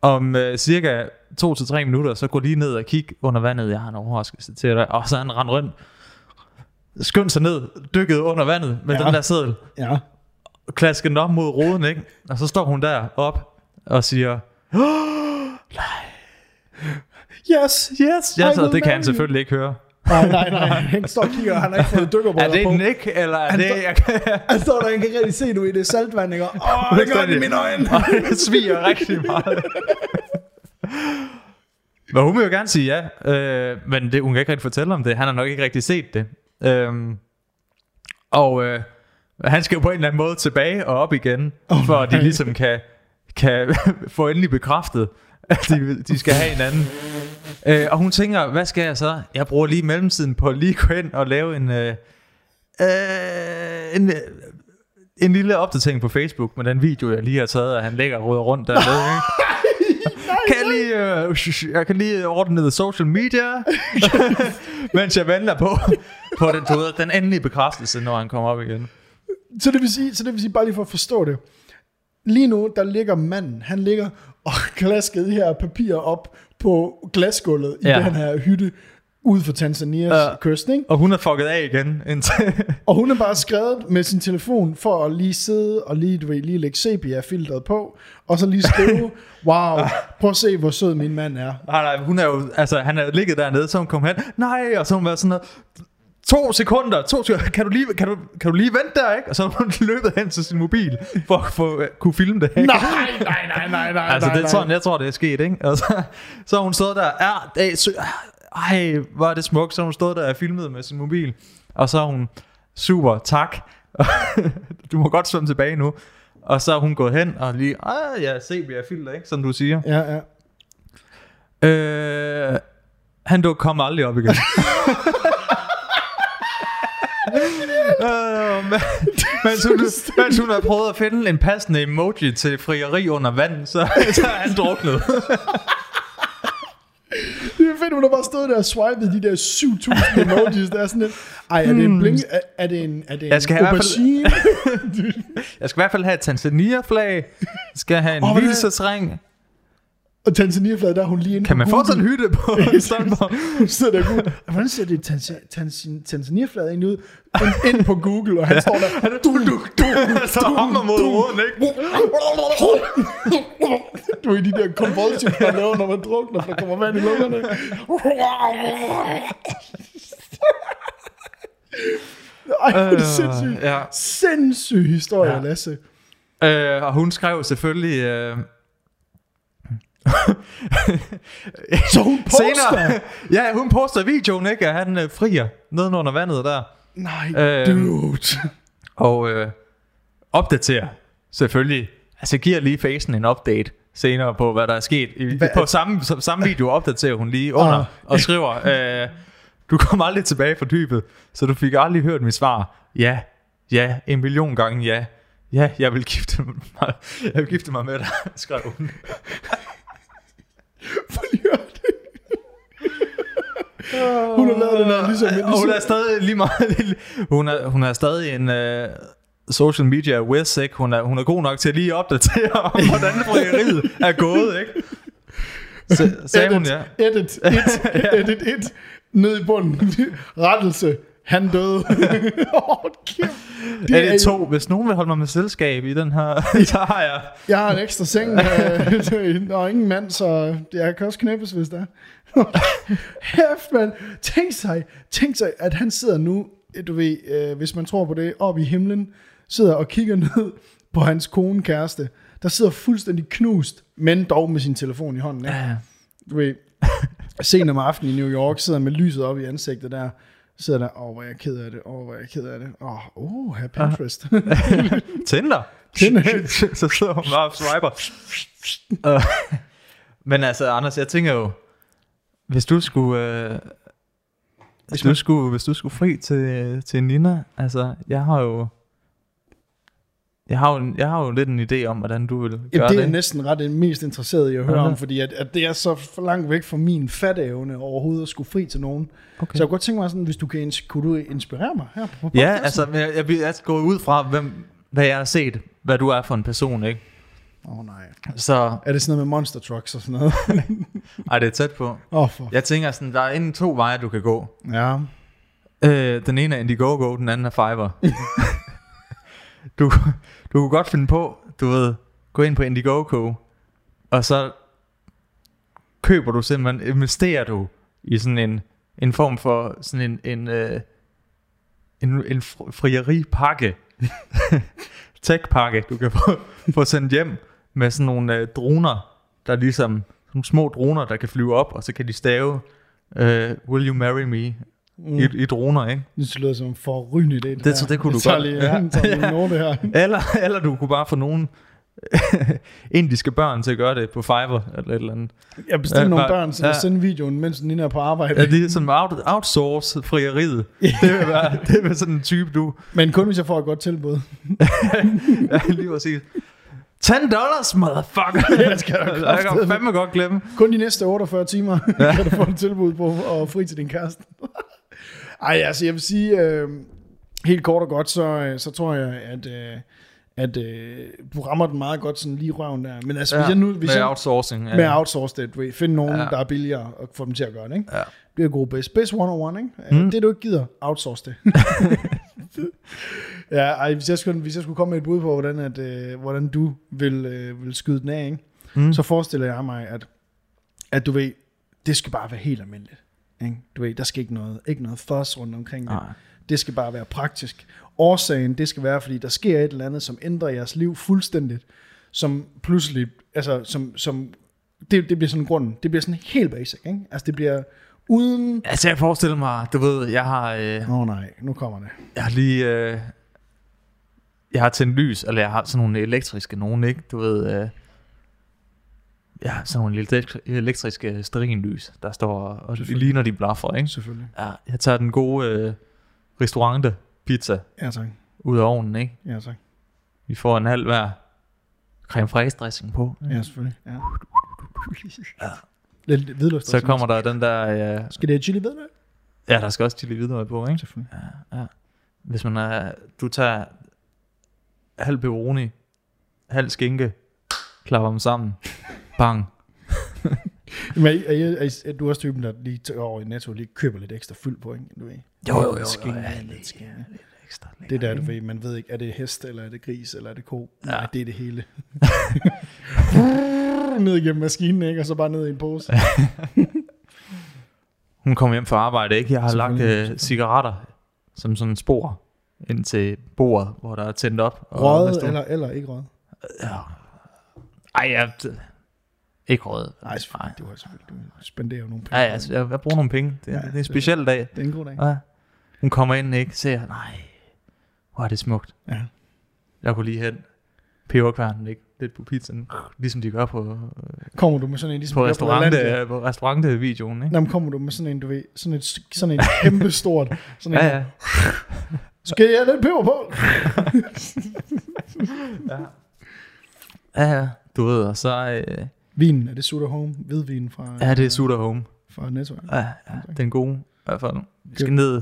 [SPEAKER 2] om øh, cirka 2-3 minutter, så gå lige ned og kig under vandet. Jeg har en overraskelse til dig. Og så han rendt rundt, skyndte sig ned, dykket under vandet med
[SPEAKER 1] Ja.
[SPEAKER 2] den der seddel,
[SPEAKER 1] Ja.
[SPEAKER 2] klaskede den op mod roden, ikke? Og så står hun der op og siger,
[SPEAKER 1] Yes.
[SPEAKER 2] yes,
[SPEAKER 1] I
[SPEAKER 2] yes, og det kan han selvfølgelig ikke høre.
[SPEAKER 1] Nej, nej, nej. Han står og kigger, han har ikke fået dykkerbrødre
[SPEAKER 2] Er det
[SPEAKER 1] på.
[SPEAKER 2] en nik, eller er
[SPEAKER 1] Han
[SPEAKER 2] det... kan,
[SPEAKER 1] Han står der, han kan rigtig se nu i det saltvand, ikke? Åh, det gør det i mine øjne.
[SPEAKER 2] Det sviger rigtig meget. Men hun vil jo gerne sige ja, øh, men det, hun kan ikke rigtig fortælle om det. Han har nok ikke rigtig set det. Øhm, og øh, han skal jo på en eller anden måde tilbage og op igen,
[SPEAKER 1] Oh,
[SPEAKER 2] for at de ligesom kan, kan få endelig bekræftet, at de, de skal have hinanden. Øh, og hun tænker, hvad skal jeg så? Jeg bruger lige mellemtiden på at lige gå ind og lave en, øh, øh, en, øh, en lille opdatering på Facebook med den video, jeg lige har taget, at han ligger og rundt dernede. Ikke? Kan jeg lige, øh, jeg kan lige ordne noget social media, mens jeg venter på, på den, du ved, den endelige bekræftelse, når han kommer op igen.
[SPEAKER 1] Så det vil sige, så det vil sige bare lige for at forstå det. Lige nu, der ligger manden, han ligger og klasker de her papirer op på glasgulvet i
[SPEAKER 2] Ja.
[SPEAKER 1] den her hytte ude for Tanzanias
[SPEAKER 2] Ja.
[SPEAKER 1] kyst, ikke?
[SPEAKER 2] Og hun er fucket af igen.
[SPEAKER 1] Og hun er bare skrevet med sin telefon for at lige sidde og lige, du ved, lige lægge sepia-filtret på, og så lige skrive, wow, prøv at se, hvor sød min mand er.
[SPEAKER 2] nej, nej, hun er jo, altså, han er ligget dernede, så hun kom hen, nej, og så hun var sådan noget, to sekunder, to sekunder, kan du lige, kan du, kan du lige vente der, ikke? Og så har hun løbet hen til sin mobil, for at få, uh, kunne filme det, ikke?
[SPEAKER 1] Nej, nej, nej, nej, nej,
[SPEAKER 2] Altså,
[SPEAKER 1] nej,
[SPEAKER 2] det er
[SPEAKER 1] nej.
[SPEAKER 2] sådan, jeg tror, det er sket, ikke? Og så, så hun stået der, ja, ej, hvor er det smukt, så hun stået der og filmet med sin mobil, og så hun, super, tak, du må godt svømme tilbage nu, og så er hun gået hen og lige, ah, ja, se, vi er filter, ikke? Som du siger.
[SPEAKER 1] Ja, ja.
[SPEAKER 2] Øh, han duk kom aldrig op igen. øh, men, mens, hun, mens hun har prøvet at finde en passende emoji til frieri under vand, så, så er han druknet.
[SPEAKER 1] Er fedt, hun har bare stået der og swipet de der 7.000 emojis. Der er sådan lidt, ej, er det en blink? Er, er det en, er det
[SPEAKER 2] Jeg
[SPEAKER 1] en
[SPEAKER 2] skal i hvert fald-
[SPEAKER 1] aubergine?
[SPEAKER 2] Jeg skal i hvert fald have et Tanzania-flag. Jeg skal have en oh, hvilesesring.
[SPEAKER 1] Og Tanzania-flaget, der er hun lige inde
[SPEAKER 2] Kan man en hytte på?
[SPEAKER 1] Hun sidder der og Google. Hvordan ser det Tanzania- Tanzania- Tanzania-flaget egentlig ud? Ind, ind på Google, og han står der. Du, du, du,
[SPEAKER 2] Så hammer mod hovedet, ikke?
[SPEAKER 1] du er i de der convulsions, man laver, når man drukner, for der kommer vand i lungerne. Ej, hvor er det sindssygt.
[SPEAKER 2] ja.
[SPEAKER 1] Sindssyg historie,
[SPEAKER 2] Ja.
[SPEAKER 1] Lasse.
[SPEAKER 2] Øh, og hun skrev selvfølgelig... Øh,
[SPEAKER 1] Så hun poster?
[SPEAKER 2] senere, ja, hun poster videoen, ikke? At han øh, frier nedenunder vandet der.
[SPEAKER 1] Nej,
[SPEAKER 2] Øhm,
[SPEAKER 1] dude.
[SPEAKER 2] Og øh, opdaterer selvfølgelig. Altså giver lige facen en update senere på, hvad der er sket. I,
[SPEAKER 1] Hvad-
[SPEAKER 2] på samme, samme video opdaterer hun lige under
[SPEAKER 1] Ah.
[SPEAKER 2] og skriver, øh, du kom aldrig tilbage fra dybet, så du fik aldrig hørt mit svar. Ja, ja, en million gange ja. Ja, jeg vil gifte mig, jeg vil gifte mig med dig, skrev hun.
[SPEAKER 1] For lige at høre det. Hun har lavet den her ligesom...
[SPEAKER 2] Og hun
[SPEAKER 1] ligesom
[SPEAKER 2] er stadig lige meget, hun er, hun er stadig en uh, social media whiz, ikke? Hun er, hun er god nok til at lige opdatere om, hvordan frieriet er gået, ikke? Så, sagde hun, ja.
[SPEAKER 1] edit, it, edit, it, ned i bunden. Rettelse, han døde. oh, kæft.
[SPEAKER 2] Det er det to. Hvis nogen vil holde mig med selskab i den her, så har jeg...
[SPEAKER 1] Jeg har en ekstra seng, øh, der er ingen mand, så jeg kan også knæppes, hvis der Hæft, mand. Tænk sig, tænk sig, at han sidder nu, du ved, øh, hvis man tror på det, op i himlen, sidder og kigger ned på hans kone kæreste, der sidder fuldstændig knust, men dog med sin telefon i hånden.
[SPEAKER 2] Ja.
[SPEAKER 1] Du ved, sent om aftenen i New York, sidder med lyset op i ansigtet der, sidder der, åh, hvor er jeg ked af det, åh, hvor er jeg ked af det, åh, oh, her Pinterest.
[SPEAKER 2] Tinder.
[SPEAKER 1] Tinder.
[SPEAKER 2] så sidder hun bare og swiper. Øh, Men altså, Anders, jeg tænker jo, hvis du skulle... Øh, hvis, du skulle, hvis du skulle fri til, til Nina, altså, jeg har jo... Jeg har, jo, jeg har jo lidt en idé om, hvordan du vil gøre
[SPEAKER 1] Jamen, det er
[SPEAKER 2] det.
[SPEAKER 1] jeg næsten ret det mest interesseret i at høre
[SPEAKER 2] Ja.
[SPEAKER 1] om, fordi at, at det er så for langt væk fra min fatteevne overhovedet at skulle fri til nogen.
[SPEAKER 2] Okay.
[SPEAKER 1] Så jeg kunne godt tænke mig sådan, hvis du kan, kunne du inspirere mig her på
[SPEAKER 2] Ja,
[SPEAKER 1] podcasten?
[SPEAKER 2] altså, jeg, jeg, jeg går ud fra, hvem, hvad jeg har set, hvad du er for en person, ikke?
[SPEAKER 1] Åh oh, nej.
[SPEAKER 2] Så,
[SPEAKER 1] Er det sådan noget med monster trucks og sådan noget?
[SPEAKER 2] ej, det er tæt på.
[SPEAKER 1] Åh, oh, for...
[SPEAKER 2] Jeg tænker sådan, der er enten to veje, du kan gå.
[SPEAKER 1] Ja.
[SPEAKER 2] Øh, den ene er Indiegogo, den anden er Fiverr. du, du kunne godt finde på, du ved, gå ind på Indiegogo, og så køber du simpelthen, investerer du i sådan en, en form for sådan en, en, øh, en, en fr- frieripakke, tech-pakke, du kan få, få sendt hjem med sådan nogle øh, droner, der er ligesom nogle små droner, der kan flyve op, og så kan de stave, øh, will you marry me,
[SPEAKER 1] Mm.
[SPEAKER 2] i, i droner, ikke?
[SPEAKER 1] Det lyder som en forrygende idé. Det,
[SPEAKER 2] Det- det kunne du
[SPEAKER 1] jeg tager
[SPEAKER 2] godt.
[SPEAKER 1] Lige, ja.
[SPEAKER 2] Ja.
[SPEAKER 1] note her.
[SPEAKER 2] Eller, eller du kunne bare få nogle indiske børn til at gøre det på Fiverr, eller et eller andet.
[SPEAKER 1] Jeg bestilte
[SPEAKER 2] Ja,
[SPEAKER 1] nogle
[SPEAKER 2] bare-
[SPEAKER 1] børn til at
[SPEAKER 2] ja.
[SPEAKER 1] sende videoen, mens den er på arbejde.
[SPEAKER 2] Ja, det er sådan out, outsource frieriet. Det vil være, det vil sådan en type, du...
[SPEAKER 1] Men kun hvis jeg får et godt tilbud.
[SPEAKER 2] Ja, lige præcis. 10 dollars, motherfucker.
[SPEAKER 1] Det skal jeg da
[SPEAKER 2] Jeg kan fandme godt glemme.
[SPEAKER 1] Kun de næste 48 timer
[SPEAKER 2] Ja.
[SPEAKER 1] kan du få et tilbud på at fri til din kæreste. Ej, altså jeg vil sige, øh, helt kort og godt, så, øh, så tror jeg, at, øh, at øh, du rammer den meget godt sådan lige røven der. Men altså, ja, hvis jeg nu... Hvis
[SPEAKER 2] med
[SPEAKER 1] jeg,
[SPEAKER 2] outsourcing. Ja.
[SPEAKER 1] med at outsource det, du ved, finde nogen,
[SPEAKER 2] Ja.
[SPEAKER 1] ja. der er billigere, og få dem til at gøre det, ikke?
[SPEAKER 2] Ja.
[SPEAKER 1] Det er god base. Base 101, ikke?
[SPEAKER 2] Mm.
[SPEAKER 1] Det du ikke gider, outsource det. ja, ej, hvis jeg, skulle, hvis jeg skulle komme med et bud på, hvordan, at, øh, hvordan du vil, øh, vil skyde den af, ikke?
[SPEAKER 2] Mm.
[SPEAKER 1] så forestiller jeg mig, at, at du ved, det skal bare være helt almindeligt. Ikke? Du ved, der skal ikke noget, ikke noget fuss rundt omkring det.
[SPEAKER 2] Nej.
[SPEAKER 1] Det skal bare være praktisk. Årsagen, det skal være, fordi der sker et eller andet, som ændrer jeres liv fuldstændigt, som pludselig, altså, som, som det, det bliver sådan grund, det bliver sådan helt basic, ikke? Altså, det bliver uden...
[SPEAKER 2] Altså, jeg forestiller mig, du ved, jeg har, øh,
[SPEAKER 1] Åh oh, nej, nu kommer det.
[SPEAKER 2] jeg har lige, øh, jeg har tændt lys, eller jeg har sådan nogle elektriske nogen, ikke? Du ved, øh, har sådan nogle elektri- elektriske sterinlys, der står, og ligner de blaffer, ikke?
[SPEAKER 1] Selvfølgelig.
[SPEAKER 2] Ja, jeg tager den gode øh, restaurante pizza
[SPEAKER 1] Ja, tak.
[SPEAKER 2] ud af ovnen, ikke?
[SPEAKER 1] Ja, tak.
[SPEAKER 2] Vi får en halv hver creme fraise dressing på.
[SPEAKER 1] Ja, selvfølgelig. Ja. Lidt hvidløst.
[SPEAKER 2] Så kommer der den der, øh,
[SPEAKER 1] Skal det have chili hvidløg?
[SPEAKER 2] ja, der skal også chili videre på, ikke?
[SPEAKER 1] Selvfølgelig.
[SPEAKER 2] Ja, ja. Hvis man er, du tager halv pepperoni, halv skinke, klapper dem sammen, bang.
[SPEAKER 1] Men er, er, er, er, du også typen, der lige tager over i Netto lige køber lidt ekstra fyld på, ikke? Du ved.
[SPEAKER 2] Jo, jo, jo, jo,
[SPEAKER 1] skinke,
[SPEAKER 2] ja,
[SPEAKER 1] lidt
[SPEAKER 2] lidt,
[SPEAKER 1] skinke.
[SPEAKER 2] ja, lidt ekstra.
[SPEAKER 1] Det er der, du ved, man ved ikke, er det hest, eller er det gris, eller er det ko?
[SPEAKER 2] Ja.
[SPEAKER 1] Nej, det er det hele. ned igennem maskinen, ikke? Og så bare ned i en pose.
[SPEAKER 2] Hun kommer hjem fra arbejde, ikke? Jeg har lagt øh, cigaretter som sådan en spor ind til bordet, hvor der er tændt op.
[SPEAKER 1] Røget eller, eller ikke røget?
[SPEAKER 2] Ja. Ej, jeg... Ikke rød.
[SPEAKER 1] Nej, selvfølgelig. Du. Du spenderer jo nogle
[SPEAKER 2] Ja, ja, altså, jeg, jeg bruger nogle penge. Det,
[SPEAKER 1] Ja,
[SPEAKER 2] det er en speciel dag.
[SPEAKER 1] Det er en god dag.
[SPEAKER 2] Ja. Hun kommer ind, ikke? Ser, nej, hvor er det smukt.
[SPEAKER 1] Ja.
[SPEAKER 2] Jeg kunne lige hen peberkværnen, ikke? Lidt på pizzaen, ligesom de gør på,
[SPEAKER 1] Kommer du med sådan en, ligesom
[SPEAKER 2] på,
[SPEAKER 1] gør
[SPEAKER 2] restaurante,
[SPEAKER 1] Lalandia?
[SPEAKER 2] på restaurante-videoen, ikke?
[SPEAKER 1] Nå, men kommer du med sådan en, du ved, sådan et, sådan et kæmpe stort, sådan en,
[SPEAKER 2] Ja, ja.
[SPEAKER 1] skal jeg have lidt peber på?
[SPEAKER 2] Ja, ja. Du ved, og så... Øh,
[SPEAKER 1] Vinen, er det Sutter Home? Hvidvin fra,
[SPEAKER 2] ja, det er Sutter Home.
[SPEAKER 1] fra Netto?
[SPEAKER 2] Ja, ja, den gode. I hvert fald. Vi skal ned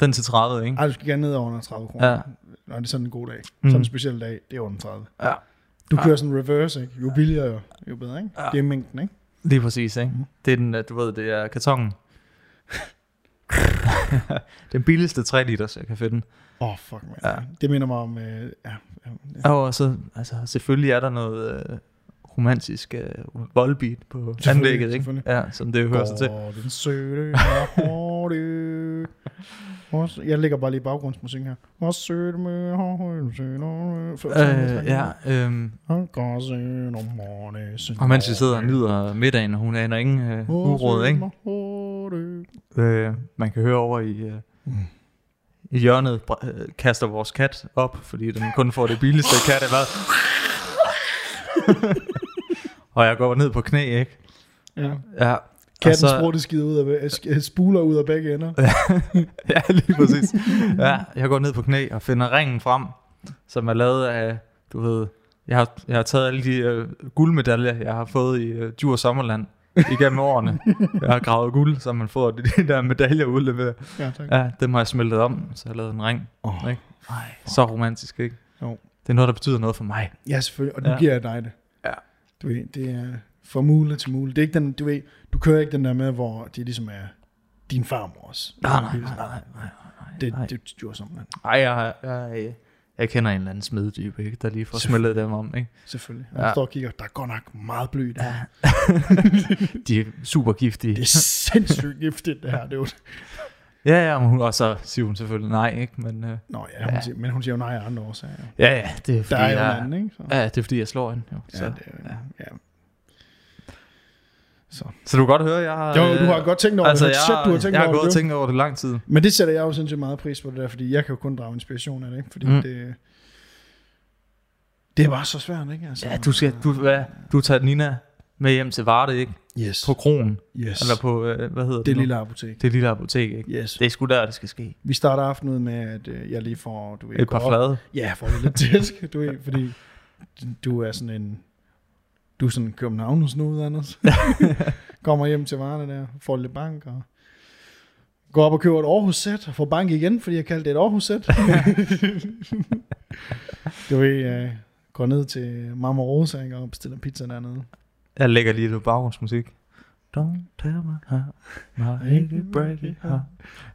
[SPEAKER 2] den til 30, ikke?
[SPEAKER 1] Ej, du skal gerne ned under 30 kroner.
[SPEAKER 2] Ja.
[SPEAKER 1] Nå, det er sådan en god dag.
[SPEAKER 2] Mm.
[SPEAKER 1] Sådan en speciel dag, det er under 30.
[SPEAKER 2] Ja.
[SPEAKER 1] Du
[SPEAKER 2] Ja.
[SPEAKER 1] kører sådan reverse, ikke? Jo billigere, jo, bedre, ikke?
[SPEAKER 2] Ja.
[SPEAKER 1] Det er mængden, ikke?
[SPEAKER 2] Lige præcis, ikke?
[SPEAKER 1] Mhm.
[SPEAKER 2] Det er den, øh, du ved, det er kartongen. den billigste 3 liters, jeg kan finde.
[SPEAKER 1] Åh, oh, fuck, man.
[SPEAKER 2] Ja.
[SPEAKER 1] Det minder mig om, øh, ja, ja, ja.
[SPEAKER 2] Og så, altså, selvfølgelig er der noget øh, romantisk øh, voldbeat på anlægget, ikke? Ja, som det hører sig til.
[SPEAKER 1] Den søde Jeg lægger bare lige baggrundsmusik her. Og søde med
[SPEAKER 2] Øh, ja, øhm, og mens vi sidder og nyder middagen, og hun aner ingen øh, uråd, ikke? Øh, man kan høre over i, øh,
[SPEAKER 1] Mm.
[SPEAKER 2] i hjørnet, øh, kaster vores kat op, fordi den kun får det billigste kat hvad. og jeg går ned på knæ, ikke?
[SPEAKER 1] Ja.
[SPEAKER 2] Ja.
[SPEAKER 1] Katten
[SPEAKER 2] og så,
[SPEAKER 1] sprutte skider ud af, sk- spuler ud af begge ender.
[SPEAKER 2] ja, lige præcis. Ja, jeg går ned på knæ og finder ringen frem, som er lavet af, du ved, jeg har, jeg har taget alle de øh, guldmedaljer, jeg har fået i øh, Djur Sommerland igennem årene. Jeg har gravet guld, så man får de, de der medaljer udleveret.
[SPEAKER 1] Ja, tak.
[SPEAKER 2] Ja, dem har jeg smeltet om, så jeg har lavet en ring.
[SPEAKER 1] Oh,
[SPEAKER 2] Ikke? Ej, så romantisk, ikke?
[SPEAKER 1] Jo.
[SPEAKER 2] Det er noget, der betyder noget for mig.
[SPEAKER 1] Ja, selvfølgelig. Og nu
[SPEAKER 2] Ja.
[SPEAKER 1] giver jeg dig det.
[SPEAKER 2] Ja.
[SPEAKER 1] Du ved, det er fra mule til mule. Det er ikke den, du ved, du kører ikke den der med, hvor det ligesom er din farmors.
[SPEAKER 2] Nej, nej, nej, nej, nej, nej.
[SPEAKER 1] Det,
[SPEAKER 2] nej.
[SPEAKER 1] det, det gjorde sådan, man.
[SPEAKER 2] Ej, jeg, jeg, jeg, jeg kender en eller anden smeddybe, ikke? Der lige får smeltet dem om, ikke?
[SPEAKER 1] Selvfølgelig.
[SPEAKER 2] Ja.
[SPEAKER 1] Jeg står og kigger, der er godt nok meget det. her.
[SPEAKER 2] De er super giftige.
[SPEAKER 1] Det er sindssygt giftigt, det her. Det er jo...
[SPEAKER 2] Ja, ja, men hun, og så siger hun selvfølgelig nej, ikke? Men øh,
[SPEAKER 1] Nå ja, hun
[SPEAKER 2] Ja.
[SPEAKER 1] siger, men hun siger jo nej af andre årsager.
[SPEAKER 2] ja, ja, det er fordi,
[SPEAKER 1] Der er jo en
[SPEAKER 2] jeg,
[SPEAKER 1] anden, ikke? Så.
[SPEAKER 2] ja, det er fordi, jeg slår hende, jo.
[SPEAKER 1] Ja,
[SPEAKER 2] Så,
[SPEAKER 1] det er,
[SPEAKER 2] ja.
[SPEAKER 1] ja. Så.
[SPEAKER 2] så du kan godt høre, jeg har...
[SPEAKER 1] Jo, du har
[SPEAKER 2] øh,
[SPEAKER 1] godt tænkt over
[SPEAKER 2] altså,
[SPEAKER 1] det.
[SPEAKER 2] jeg,
[SPEAKER 1] Shit, du har tænkt
[SPEAKER 2] jeg har
[SPEAKER 1] over
[SPEAKER 2] gået
[SPEAKER 1] det.
[SPEAKER 2] tænkt over det lang tid.
[SPEAKER 1] Men det sætter jeg jo sindssygt meget pris på det der, fordi jeg kan jo kun drage inspiration af det, ikke? Fordi
[SPEAKER 2] Mm.
[SPEAKER 1] det, det er bare så svært, ikke? Altså,
[SPEAKER 2] Ja, du skal, du, hvad, du tager Nina med hjem til Varde, ikke?
[SPEAKER 1] Yes.
[SPEAKER 2] På kronen,
[SPEAKER 1] yes.
[SPEAKER 2] eller på, øh, hvad hedder det
[SPEAKER 1] det
[SPEAKER 2] nu?
[SPEAKER 1] lille apotek.
[SPEAKER 2] Det lille apotek, ikke?
[SPEAKER 1] Yes.
[SPEAKER 2] Det er sgu der, det skal ske.
[SPEAKER 1] Vi starter aftenen ud med, at øh, jeg lige får, du ved,
[SPEAKER 2] Et par
[SPEAKER 1] op-
[SPEAKER 2] flade.
[SPEAKER 1] Ja, får lidt tæsk, du ved, fordi du er sådan en, du er sådan en københavnersnude, Anders. Kommer hjem til varerne der, får lidt bank, og går op og køber et Aarhus-sæt, og får bank igen, fordi jeg kaldte det et Aarhus-sæt. du ved, øh, går ned til Mama Rosa, ikke, og bestiller pizza dernede.
[SPEAKER 2] Jeg lægger lige lidt baggrundsmusik. Don't tell me how my baby break it heart.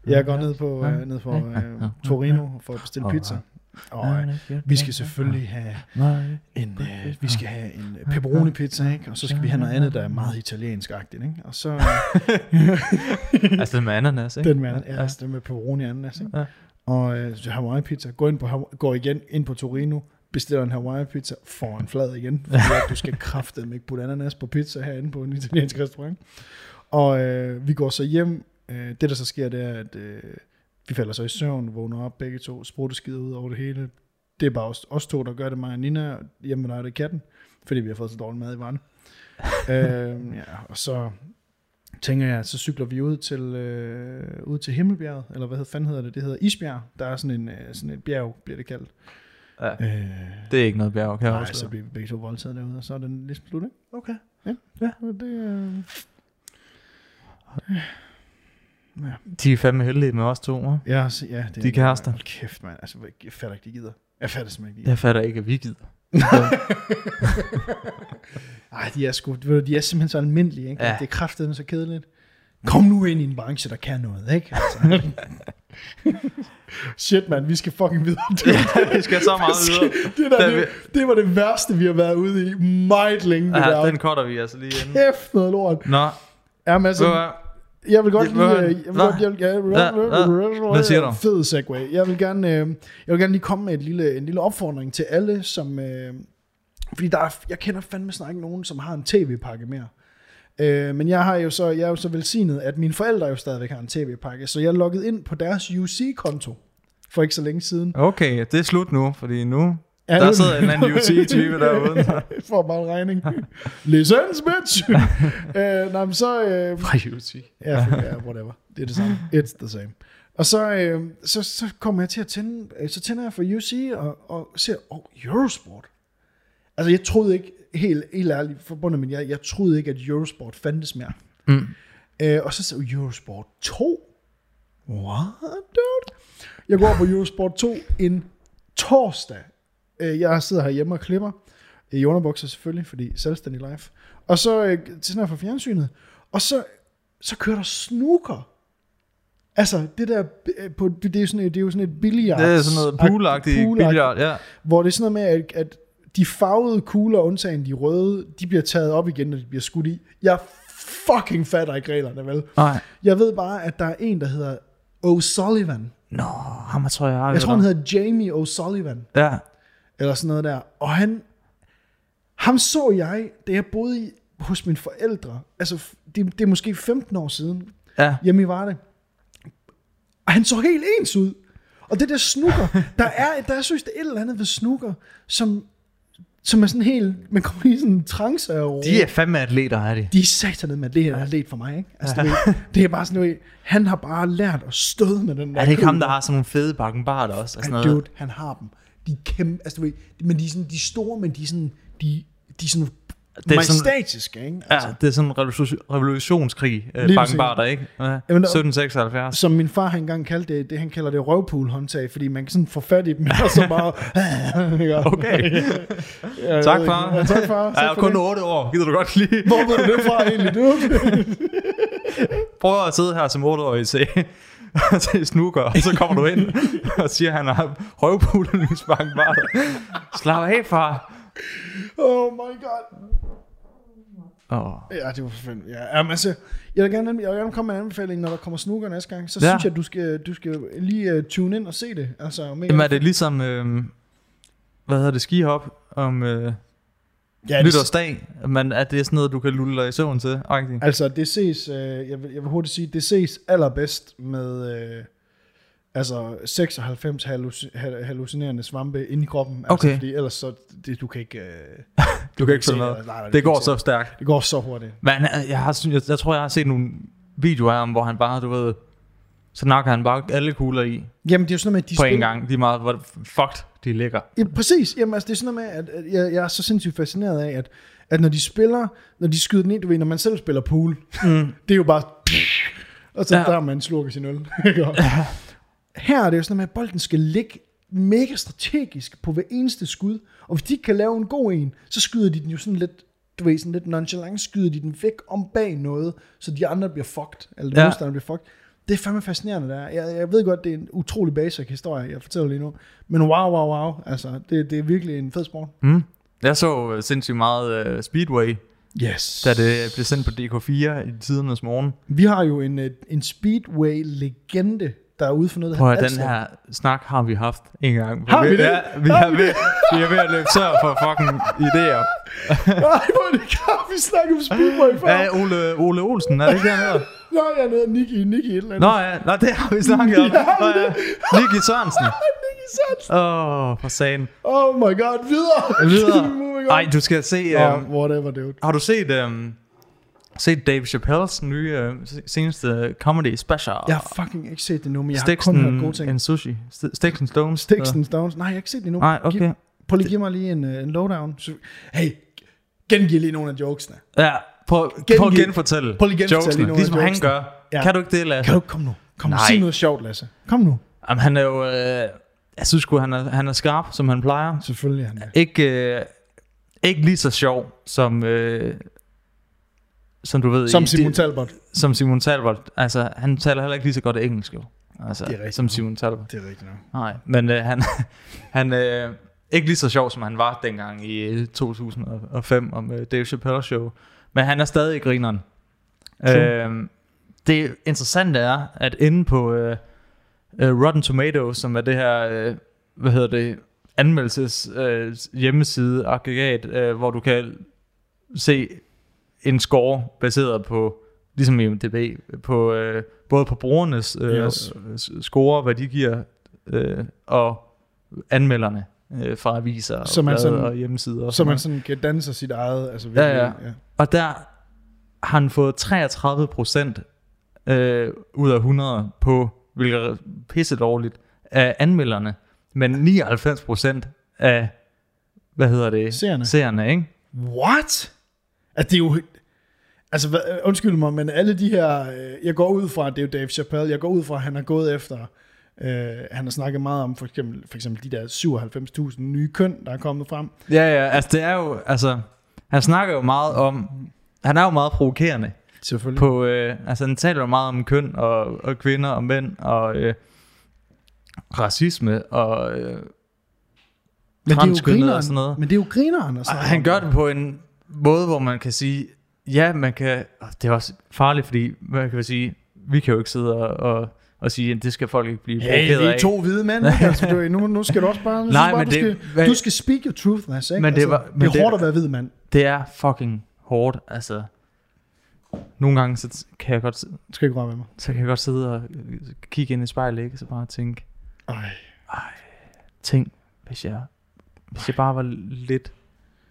[SPEAKER 1] Jeg går ned på, øh, ned på øh, Torino for at bestille pizza. Og øh, vi skal selvfølgelig have en, øh, vi skal have en øh, pepperoni pizza, ikke? Og så skal vi have noget andet, der er meget italiensk-agtigt, ikke? Og så
[SPEAKER 2] altså den med ananas, ikke?
[SPEAKER 1] den med, ja, altså den med pepperoni ananas, ikke? Og øh, Hawaii pizza. Gå, ind på, gå igen ind på Torino, bestiller en Hawaii pizza, får en flad igen, fordi at du skal kraftedeme ikke putte ananas på pizza herinde på en italiensk restaurant. Og øh, vi går så hjem. Øh, det, der så sker, det er, at øh, vi falder så i søvn, vågner op begge to, sprutteskider ud over det hele. Det er bare os, os to, der gør det, mig og Nina. Hjemme med dig, det er katten, fordi vi har fået så dårlig mad i varen. øh, ja, og så tænker jeg, så cykler vi ud til, øh, ud til Himmelbjerget, eller hvad hedder, fanden hedder det? Det hedder Isbjerg. Der er sådan, en, øh, sådan et bjerg, bliver det kaldt.
[SPEAKER 2] Ja.
[SPEAKER 1] Øh,
[SPEAKER 2] Det er ikke noget bjerg, kan jeg
[SPEAKER 1] nej,
[SPEAKER 2] også
[SPEAKER 1] så bliver vi begge to voldtaget derude, og så er den ligesom slut, ikke?
[SPEAKER 2] Okay.
[SPEAKER 1] Ja.
[SPEAKER 2] Ja.
[SPEAKER 1] Og det, øh,
[SPEAKER 2] De er fandme heldige med os to, hva'?
[SPEAKER 1] ja, så, ja, det
[SPEAKER 2] De kærester.
[SPEAKER 1] Hold kæft, mand. Altså, jeg fatter ikke, de gider. Jeg fatter simpelthen ikke, de
[SPEAKER 2] Jeg fatter ikke, at vi gider.
[SPEAKER 1] Ej, de er, sgu, de er simpelthen så almindelige, ikke?
[SPEAKER 2] Ja.
[SPEAKER 1] Det er kraftedeme så kedeligt. Kom nu ind i en branche, der kan noget, ikke? Altså. Shit, mand, vi skal fucking videre.
[SPEAKER 2] Ja, vi skal så meget videre.
[SPEAKER 1] det, der, det, det, var det værste, vi har været ude i meget længe. Det
[SPEAKER 2] Ja,
[SPEAKER 1] der.
[SPEAKER 2] den cutter vi altså lige inden.
[SPEAKER 1] Kæft noget lort.
[SPEAKER 2] Nå,
[SPEAKER 1] Jamen, altså,
[SPEAKER 2] hvad,
[SPEAKER 1] jeg vil godt
[SPEAKER 2] Ja,
[SPEAKER 1] lige...
[SPEAKER 2] hvad-
[SPEAKER 1] øh, Jeg vil godt, jeg vil, jeg vil,
[SPEAKER 2] Ja, ja. Hvad siger du?
[SPEAKER 1] Fed segway. Jeg vil gerne, øh, jeg vil gerne lige komme med et lille, en lille opfordring til alle, som... Øh, fordi der er, jeg kender fandme snart ikke nogen, som har en tv-pakke mere. Øh, men jeg har jo så, jeg er jo så velsignet, at mine forældre jo stadigvæk har en tv-pakke, så jeg er logget ind på deres UC-konto for ikke så længe siden.
[SPEAKER 2] Okay, det er slut nu, fordi nu...
[SPEAKER 1] Er
[SPEAKER 2] Der sidder en eller anden UT-type derude.
[SPEAKER 1] får bare en regning. Licens, bitch! øh, nej, men så... Øh,
[SPEAKER 2] Fra UT.
[SPEAKER 1] Ja, for- ja, whatever. Det er det samme. It's the same. Og så, øh, så, så kommer jeg til at tænde, øh, så tænder jeg for UC og, og ser, oh, Eurosport. Altså, jeg troede ikke, helt, helt ærligt forbundet, men jeg, jeg troede ikke, at Eurosport fandtes mere.
[SPEAKER 2] Mm.
[SPEAKER 1] Øh, og så så Eurosport 2. What, dude? Jeg går på Eurosport 2 en torsdag. Øh, jeg sidder herhjemme og klipper. I underbukser selvfølgelig, fordi selvstændig live. Og så øh, tænder jeg for fjernsynet. Og så, så kører der snooker. Altså, det der, øh, på, det, er jo sådan, et- det er jo sådan et billiard.
[SPEAKER 2] Det er sådan noget poolagtigt billiard, ja.
[SPEAKER 1] Hvor det er sådan noget med, at, at de farvede kugler, undtagen de røde, de bliver taget op igen, når de bliver skudt i. Jeg fucking fatter ikke reglerne, vel?
[SPEAKER 2] Nej.
[SPEAKER 1] Jeg ved bare, at der er en, der hedder O'Sullivan.
[SPEAKER 2] Nå, ham tror jeg, jeg
[SPEAKER 1] tror, han hedder Jamie O'Sullivan,
[SPEAKER 2] Ja,
[SPEAKER 1] eller sådan noget der. Og han, ham så jeg, da jeg boede i, hos mine forældre. Altså, det, det er måske 15 år siden,
[SPEAKER 2] ja.
[SPEAKER 1] hjemme i Varde. Og han så helt ens ud. Og det der snooker, der er, der er synes, et eller andet ved snooker, som, som er sådan helt, man kommer i sådan en trance af
[SPEAKER 2] De er fandme atleter, er de.
[SPEAKER 1] de er satanet med det her atlet for mig, ikke? Altså, du ved, det er bare sådan noget, han har bare lært at støde med den der
[SPEAKER 2] Er det ikke ham, der har sådan nogle fede bakkenbarter også? Og sådan noget?
[SPEAKER 1] dude, han har dem. De er kæmpe, altså du ved, men de er, sådan, de er store, men de er sådan, de, de er sådan
[SPEAKER 2] Det er sådan-
[SPEAKER 1] majestatiske, ikke?
[SPEAKER 2] Ja, det er sådan en revolution, revolutionskrig, øh,
[SPEAKER 1] Lige
[SPEAKER 2] bakkenbarter, ikke? Ja,
[SPEAKER 1] Jamen, der-
[SPEAKER 2] 1776.
[SPEAKER 1] Som min far han engang kaldte det, det han kalder det røvpool-håndtag, fordi man kan sådan få fat i dem, og så bare...
[SPEAKER 2] Okay.
[SPEAKER 1] ja,
[SPEAKER 2] Tak, far.
[SPEAKER 1] Ja, tak, far.
[SPEAKER 2] Jeg er kun
[SPEAKER 1] det.
[SPEAKER 2] 8 år. Gider du godt lige?
[SPEAKER 1] Hvor ved du det fra egentlig, du?
[SPEAKER 2] Prøv at sidde her som 8-årig til, til snooker, og så kommer du ind og siger, at han har røvpulningsbakkenbarter. Slap af, far.
[SPEAKER 1] Oh my god.
[SPEAKER 2] Oh.
[SPEAKER 1] Ja, det var for fanden. Ja, jamen, altså, jeg vil, gerne, jeg vil gerne komme med en anbefaling, når der kommer snooker næste gang. Så
[SPEAKER 2] Ja.
[SPEAKER 1] synes jeg, du skal, du skal lige uh, tune ind og se det. Altså, mega
[SPEAKER 2] Jamen er det ligesom, øh, hvad hedder det, skihop om øh,
[SPEAKER 1] ja, det,
[SPEAKER 2] nytårsdag? Men er det sådan noget, du kan lulle dig i søvn til? Agtigt?
[SPEAKER 1] Altså, det ses, øh, jeg, vil, jeg vil hurtigt sige, det ses allerbedst med øh, altså 96 halluc- hal- hallucinerende svampe inde i kroppen.
[SPEAKER 2] Okay.
[SPEAKER 1] Altså, fordi ellers så, det, du kan ikke... Øh,
[SPEAKER 2] Du kan ikke følge med.
[SPEAKER 1] Nej, nej,
[SPEAKER 2] Det
[SPEAKER 1] kan
[SPEAKER 2] går så stærkt.
[SPEAKER 1] Det går så hurtigt.
[SPEAKER 2] Men øh, jeg, har, jeg, jeg tror, jeg har set nogle videoer af ham, hvor han bare, du ved, så nakker han bare alle kugler i
[SPEAKER 1] Jamen, det er jo sådan noget med, at de
[SPEAKER 2] på en
[SPEAKER 1] spiller-
[SPEAKER 2] gang. De er meget, hvor fucked de ligger.
[SPEAKER 1] Ja, præcis. Jamen, altså, det er sådan noget med, at, at jeg, jeg er så sindssygt fascineret af, at, at når de spiller, når de skyder den ind, du ved, når man selv spiller pool,
[SPEAKER 2] Mm.
[SPEAKER 1] det er jo bare... Og så
[SPEAKER 2] Ja.
[SPEAKER 1] der er man slukker sin øl. Her er det jo sådan at bolden skal ligge mega strategisk på hver eneste skud. Og hvis de ikke kan lave en god en, så skyder de den jo sådan lidt, du ved, sådan lidt nonchalant, skyder de den væk om bag noget, så de andre bliver fucked, eller
[SPEAKER 2] ja.
[SPEAKER 1] modstanderne bliver fucked. Det er fandme fascinerende, der. Jeg, jeg ved godt, det er en utrolig basic historie, jeg fortæller lige nu. Men wow, wow, wow. Altså, det, det er virkelig en fed sport.
[SPEAKER 2] Mm. Jeg så øh, sindssygt meget uh, Speedway,
[SPEAKER 1] Yes.
[SPEAKER 2] da det blev sendt på DK4 i tidernes morgen.
[SPEAKER 1] Vi har jo en, øh, en Speedway-legende, der er ude for noget.
[SPEAKER 2] Prøv at den her snak har vi haft en gang.
[SPEAKER 1] Har vi det?
[SPEAKER 2] Ja, vi,
[SPEAKER 1] Har
[SPEAKER 2] er
[SPEAKER 1] vi
[SPEAKER 2] ved, vi er ved at løbe tør for fucking idéer.
[SPEAKER 1] Nej, hvor det kan vi snakke om Speedway før.
[SPEAKER 2] Ja, Ole, Ole Olsen, er det ikke hedder?
[SPEAKER 1] Nå, jeg er nede Nicky, Nicky et eller andet.
[SPEAKER 2] Nå ja, Nå, det har vi snakket om. Nå, ja. Nicky Sørensen.
[SPEAKER 1] Nicky Sørensen.
[SPEAKER 2] Åh, oh, for sagen.
[SPEAKER 1] Oh my god, videre.
[SPEAKER 2] Videre.
[SPEAKER 1] Moving on.
[SPEAKER 2] Ej, du skal se...
[SPEAKER 1] Oh,
[SPEAKER 2] Um,
[SPEAKER 1] whatever, dude.
[SPEAKER 2] har du set, um, set Dave Chappelle's nye uh, seneste comedy special?
[SPEAKER 1] Jeg har fucking ikke set det nu, men jeg
[SPEAKER 2] Sticks
[SPEAKER 1] har kun hørt gode ting.
[SPEAKER 2] and Sushi. St- Sticks and Stones.
[SPEAKER 1] Sticks and Stones. Nej, jeg har ikke set det endnu.
[SPEAKER 2] Nej,
[SPEAKER 1] Giv,
[SPEAKER 2] okay.
[SPEAKER 1] prøv lige give mig lige en, øh, en lowdown. Hey, gengiv lige nogle af jokesene.
[SPEAKER 2] Ja, prøv,
[SPEAKER 1] Gengiv-
[SPEAKER 2] prøv at genfortælle
[SPEAKER 1] prøv lige genfortælle
[SPEAKER 2] jokesene,
[SPEAKER 1] lige nogle af
[SPEAKER 2] ligesom han gør.
[SPEAKER 1] Ja.
[SPEAKER 2] Kan du ikke det, Lasse?
[SPEAKER 1] Kan du kom nu? Kom nu, sig noget sjovt, Lasse. Kom nu.
[SPEAKER 2] Jamen, han er jo... Øh, jeg synes sgu, han er, han er skarp, som han plejer.
[SPEAKER 1] Selvfølgelig er han det.
[SPEAKER 2] Ikke, øh, ikke lige så sjov, som... Øh, som du ved...
[SPEAKER 1] Som Simon
[SPEAKER 2] det-
[SPEAKER 1] Talbot.
[SPEAKER 2] Som Simon Talbot. Altså, han taler heller ikke lige så godt engelsk, jo. Altså,
[SPEAKER 1] Det er rigtigt
[SPEAKER 2] som. Simon Talbot.
[SPEAKER 1] Det er rigtigt nok.
[SPEAKER 2] Nej, men øh, han, han øh, ikke lige så sjov, som han var dengang i øh, 2005 om øh, Dave Chappelle Show. Men han er stadig grineren.
[SPEAKER 1] True.
[SPEAKER 2] Øh, det interessante er, at inde på øh, øh, Rotten Tomatoes, som er det her, øh, hvad hedder det, anmeldelses øh, hjemmeside, aggregat, øh, hvor du kan se en score baseret på, ligesom i MDB, på, øh, både på brugernes øh,
[SPEAKER 1] Yes.
[SPEAKER 2] score, hvad de giver, øh, og anmelderne øh, fra aviser og,
[SPEAKER 1] Så man
[SPEAKER 2] blade
[SPEAKER 1] sådan-
[SPEAKER 2] og hjemmesider. Og
[SPEAKER 1] Så man sådan kan danne sig sit eget. Altså,
[SPEAKER 2] Ja,
[SPEAKER 1] virkelig,
[SPEAKER 2] ja. Og der har han fået 33 procent øh, ud af 100 på, hvilket er pisse dårligt, af anmelderne. Men 99 procent af, hvad hedder det?
[SPEAKER 1] Seerne.
[SPEAKER 2] Seerne, ikke?
[SPEAKER 1] What? Altså, det er jo... Altså, øh, undskyld mig, men alle de her... øh, Jeg går ud fra, at det er jo Dave Chappelle, jeg går ud fra, at han har gået efter... Øh, han har snakket meget om for eksempel, for eksempel de der 97.000 nye køn, der er kommet frem.
[SPEAKER 2] Ja, ja, altså det er jo, altså, han snakker jo meget om, han er jo meget provokerende
[SPEAKER 1] Selvfølgelig.
[SPEAKER 2] på, øh, altså han taler jo meget om køn og, og kvinder og mænd og øh, racisme og øh,
[SPEAKER 1] men det er jo grineren,
[SPEAKER 2] og sådan noget.
[SPEAKER 1] Men det er jo grineren at
[SPEAKER 2] Og
[SPEAKER 1] snakke
[SPEAKER 2] han
[SPEAKER 1] om.
[SPEAKER 2] gør det på en måde, hvor man kan sige, ja, man kan, det er også farligt, fordi man kan sige, vi kan jo ikke sidde og, og, og sige, at det skal folk ikke blive
[SPEAKER 1] Hey,
[SPEAKER 2] provokeret
[SPEAKER 1] vi er
[SPEAKER 2] af.
[SPEAKER 1] to hvide mænd, altså, du, nu, nu skal du også bare,
[SPEAKER 2] Nej,
[SPEAKER 1] bare
[SPEAKER 2] men
[SPEAKER 1] du,
[SPEAKER 2] det-
[SPEAKER 1] skal,
[SPEAKER 2] hvad-
[SPEAKER 1] du skal speak your truth, Lasse, ikke?
[SPEAKER 2] Men det
[SPEAKER 1] altså,
[SPEAKER 2] var-
[SPEAKER 1] det
[SPEAKER 2] men
[SPEAKER 1] er
[SPEAKER 2] det-
[SPEAKER 1] hårdt at være hvid mand.
[SPEAKER 2] Det er fucking hårdt, altså. Nogle gange, så kan jeg godt, så
[SPEAKER 1] skal ikke med mig.
[SPEAKER 2] kan jeg godt sidde og øh, kigge ind i spejlet, ikke? Så bare tænke,
[SPEAKER 1] Ej.
[SPEAKER 2] tænk, hvis jeg, hvis jeg bare var lidt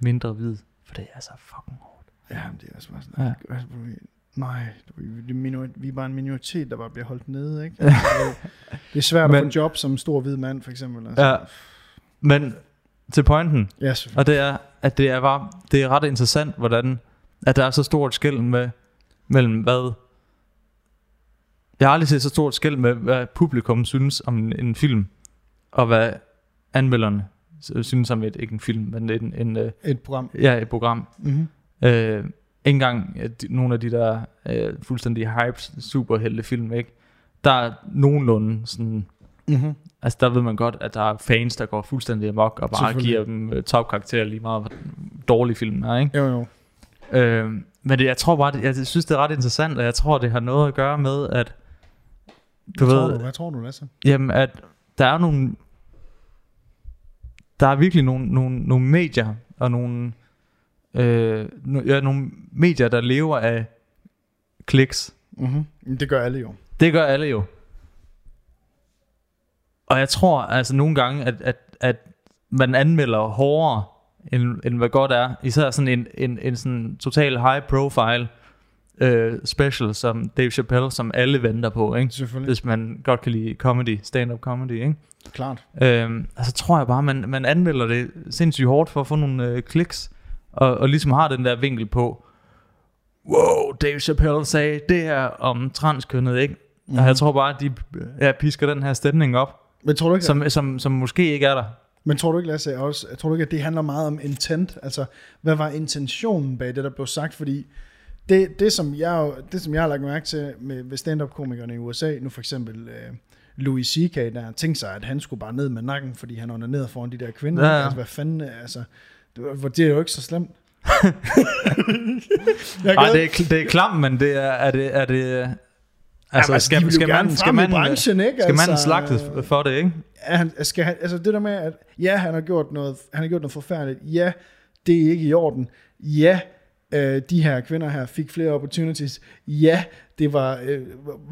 [SPEAKER 2] mindre hvid, for det er så fucking hårdt.
[SPEAKER 1] Ja, men det er altså bare sådan,
[SPEAKER 2] Ja.
[SPEAKER 1] altså, nej, du, det er minor, vi er bare en minoritet, der bare bliver holdt nede, ikke? Altså, det, er svært at
[SPEAKER 2] Men-
[SPEAKER 1] få en job som stor hvid mand, for eksempel. Altså.
[SPEAKER 2] Ja. Men til pointen,
[SPEAKER 1] ja selvfølgelig.
[SPEAKER 2] Og det er, at det er, bare, det er ret interessant, hvordan at der er så stort skæld med, mellem hvad... Jeg har aldrig set så stort skæld med, hvad publikum synes om en, en film, og hvad anmelderne synes om et, ikke en film, men en, en, øh,
[SPEAKER 1] Et program.
[SPEAKER 2] ja, et program.
[SPEAKER 1] Mm-hmm.
[SPEAKER 2] Øh, ikke engang at nogle af de der øh, fuldstændig hyped superheltefilm, ikke? Der er nogenlunde sådan...
[SPEAKER 1] Mm-hmm.
[SPEAKER 2] Altså der ved man godt, at der er fans, der går fuldstændig amok og bare giver dem øh, topkarakterer lige meget, hvor dårlig filmen er, ikke?
[SPEAKER 1] Jo, jo.
[SPEAKER 2] Øh, men det, jeg tror bare, det, jeg synes, det er ret interessant, og jeg tror, det har noget at gøre med, at du
[SPEAKER 1] Hvad
[SPEAKER 2] ved,
[SPEAKER 1] tror du, hvad tror du, Lasse?
[SPEAKER 2] jamen, at der er nogle, der er virkelig nogle, nogle, nogle medier, og nogle, øh, no, ja, nogle medier, der lever af kliks.
[SPEAKER 1] Mm-hmm. Det gør alle jo.
[SPEAKER 2] Det gør alle jo. Og jeg tror altså nogle gange, at, at, at man anmelder hårdere, end, end hvad godt er. Især sådan en, en, en sådan total high profile øh, special, som Dave Chappelle, som alle venter på, ikke?
[SPEAKER 1] Selvfølgelig.
[SPEAKER 2] hvis man godt kan lide comedy, stand-up comedy. Ikke?
[SPEAKER 1] Klart.
[SPEAKER 2] Øhm, altså tror jeg bare, man, man anmelder det sindssygt hårdt for at få nogle øh, kliks, og, og ligesom har den der vinkel på, wow, Dave Chappelle sagde det her om transkønnet, ikke? Mm. Og jeg tror bare, at de ja, pisker den her stemning op,
[SPEAKER 1] Men tror du ikke,
[SPEAKER 2] som, som, som måske ikke er der.
[SPEAKER 1] Men tror du ikke, Lasse, også, tror du ikke, at det handler meget om intent? Altså, hvad var intentionen bag det, der blev sagt? Fordi det, det, som jeg, det, som jeg har lagt mærke til med, med stand-up-komikerne i USA, nu for eksempel øh, Louis C.K., der tænkte sig, at han skulle bare ned med nakken, fordi han onanerede foran de der kvinder.
[SPEAKER 2] Ja,
[SPEAKER 1] Ja. Altså, hvad fanden, altså, det, var- det er jo ikke så slemt.
[SPEAKER 2] Nej, det er, det er klam, men det er, er det... Er det altså,
[SPEAKER 1] Jamen,
[SPEAKER 2] skal,
[SPEAKER 1] de
[SPEAKER 2] skal, man, skal man,
[SPEAKER 1] branchen, ikke?
[SPEAKER 2] skal man
[SPEAKER 1] Altså,
[SPEAKER 2] slagtes for det, ikke?
[SPEAKER 1] er han, skal han, altså det der med, at ja, han har gjort noget, han har gjort noget forfærdeligt. Ja, det er ikke i orden. Ja, øh, de her kvinder her fik flere opportunities. Ja, det var, øh,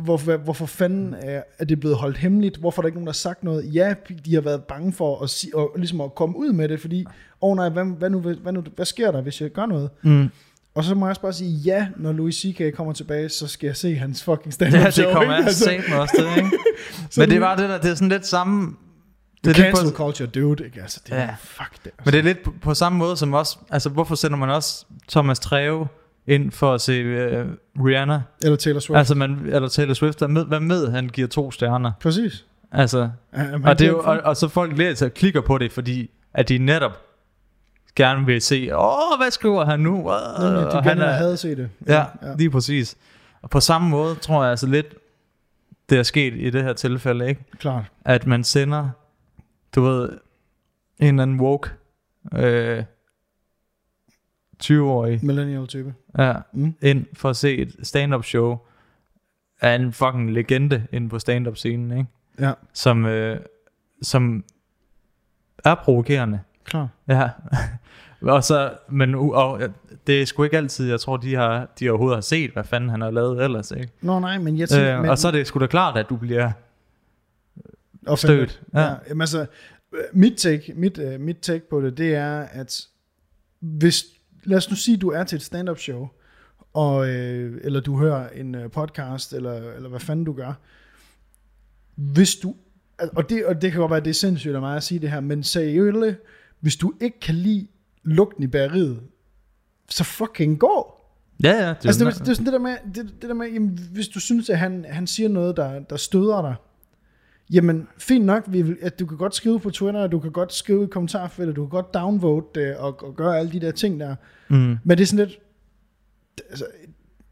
[SPEAKER 1] hvorfor, hvorfor fanden er, er det blevet holdt hemmeligt? Hvorfor er der ikke nogen, der har sagt noget? Ja, de har været bange for at, sige, og ligesom at komme ud med det, fordi, åh oh, nej, hvad, hvad, nu, hvad, nu, hvad sker der, hvis jeg gør noget?
[SPEAKER 2] Mm.
[SPEAKER 1] Og så må jeg også bare sige, ja, når Louis C.K. kommer tilbage, så skal jeg se hans fucking stand-up
[SPEAKER 2] Ja, det kommer jeg satme også til, ikke? Men det var det der, det er sådan lidt samme...
[SPEAKER 1] Det
[SPEAKER 2] er lidt
[SPEAKER 1] cancel
[SPEAKER 2] på,
[SPEAKER 1] culture, dude, ikke? Altså, det er,
[SPEAKER 2] Ja.
[SPEAKER 1] fuck det.
[SPEAKER 2] men det er lidt på, på samme måde som også... Altså, hvorfor sender man også Thomas Treve ind for at se uh, Rihanna?
[SPEAKER 1] Eller Taylor Swift.
[SPEAKER 2] Altså, man, eller Taylor Swift, hvad med, hvad med, han giver to stjerner?
[SPEAKER 1] Præcis.
[SPEAKER 2] Altså,
[SPEAKER 1] Ja,
[SPEAKER 2] og, det er jo, og, og så folk læser og klikker på det, fordi at de netop gerne vil se, åh, hvad skriver han nu?
[SPEAKER 1] Nemlig,
[SPEAKER 2] Nemlig,
[SPEAKER 1] de
[SPEAKER 2] og han er,
[SPEAKER 1] havde set det.
[SPEAKER 2] ja,
[SPEAKER 1] ja.
[SPEAKER 2] ja, lige præcis. Og på samme måde tror jeg altså lidt, det er sket i det her tilfælde, ikke?
[SPEAKER 1] klart.
[SPEAKER 2] At man sender, du ved, en eller anden woke, øh, 20-årig,
[SPEAKER 1] Millennial type.
[SPEAKER 2] ja,
[SPEAKER 1] Mm.
[SPEAKER 2] ind for at se et stand-up show af en fucking legende inde på stand-up scenen, ikke?
[SPEAKER 1] Ja,
[SPEAKER 2] Som, øh, som er provokerende.
[SPEAKER 1] klar.
[SPEAKER 2] Ja. og så, men og, det er sgu ikke altid, jeg tror, de har, de overhovedet har set, hvad fanden han har lavet ellers, ikke?
[SPEAKER 1] Nå nej, men jeg tænker...
[SPEAKER 2] Øh,
[SPEAKER 1] men,
[SPEAKER 2] og så er det sgu da klart, at du bliver. Stødt.
[SPEAKER 1] Ja.
[SPEAKER 2] Ja.
[SPEAKER 1] ja. Jamen altså, øh, mit take, mit, uh, mit take på det, det er, at hvis, lad os nu sige, du er til et stand-up show, og, øh, eller du hører en øh, podcast, eller, eller hvad fanden du gør, hvis du, og det, og det kan godt være, at det er sindssygt af mig at sige det her, men seriøst, hvis du ikke kan lide lugten i bageriet, så fucking gå.
[SPEAKER 2] Ja, ja. Det,
[SPEAKER 1] Altså,
[SPEAKER 2] er
[SPEAKER 1] det, det, det er sådan det der med, det, det der med jamen, hvis du synes, at han, han siger noget, der, der støder dig, jamen, fint nok, vi vil, at du kan godt skrive på Twitter, og du kan godt skrive i kommentarfeltet, du kan godt downvote det, og, og gøre alle de der ting der.
[SPEAKER 2] mm,
[SPEAKER 1] Men det er sådan lidt, altså,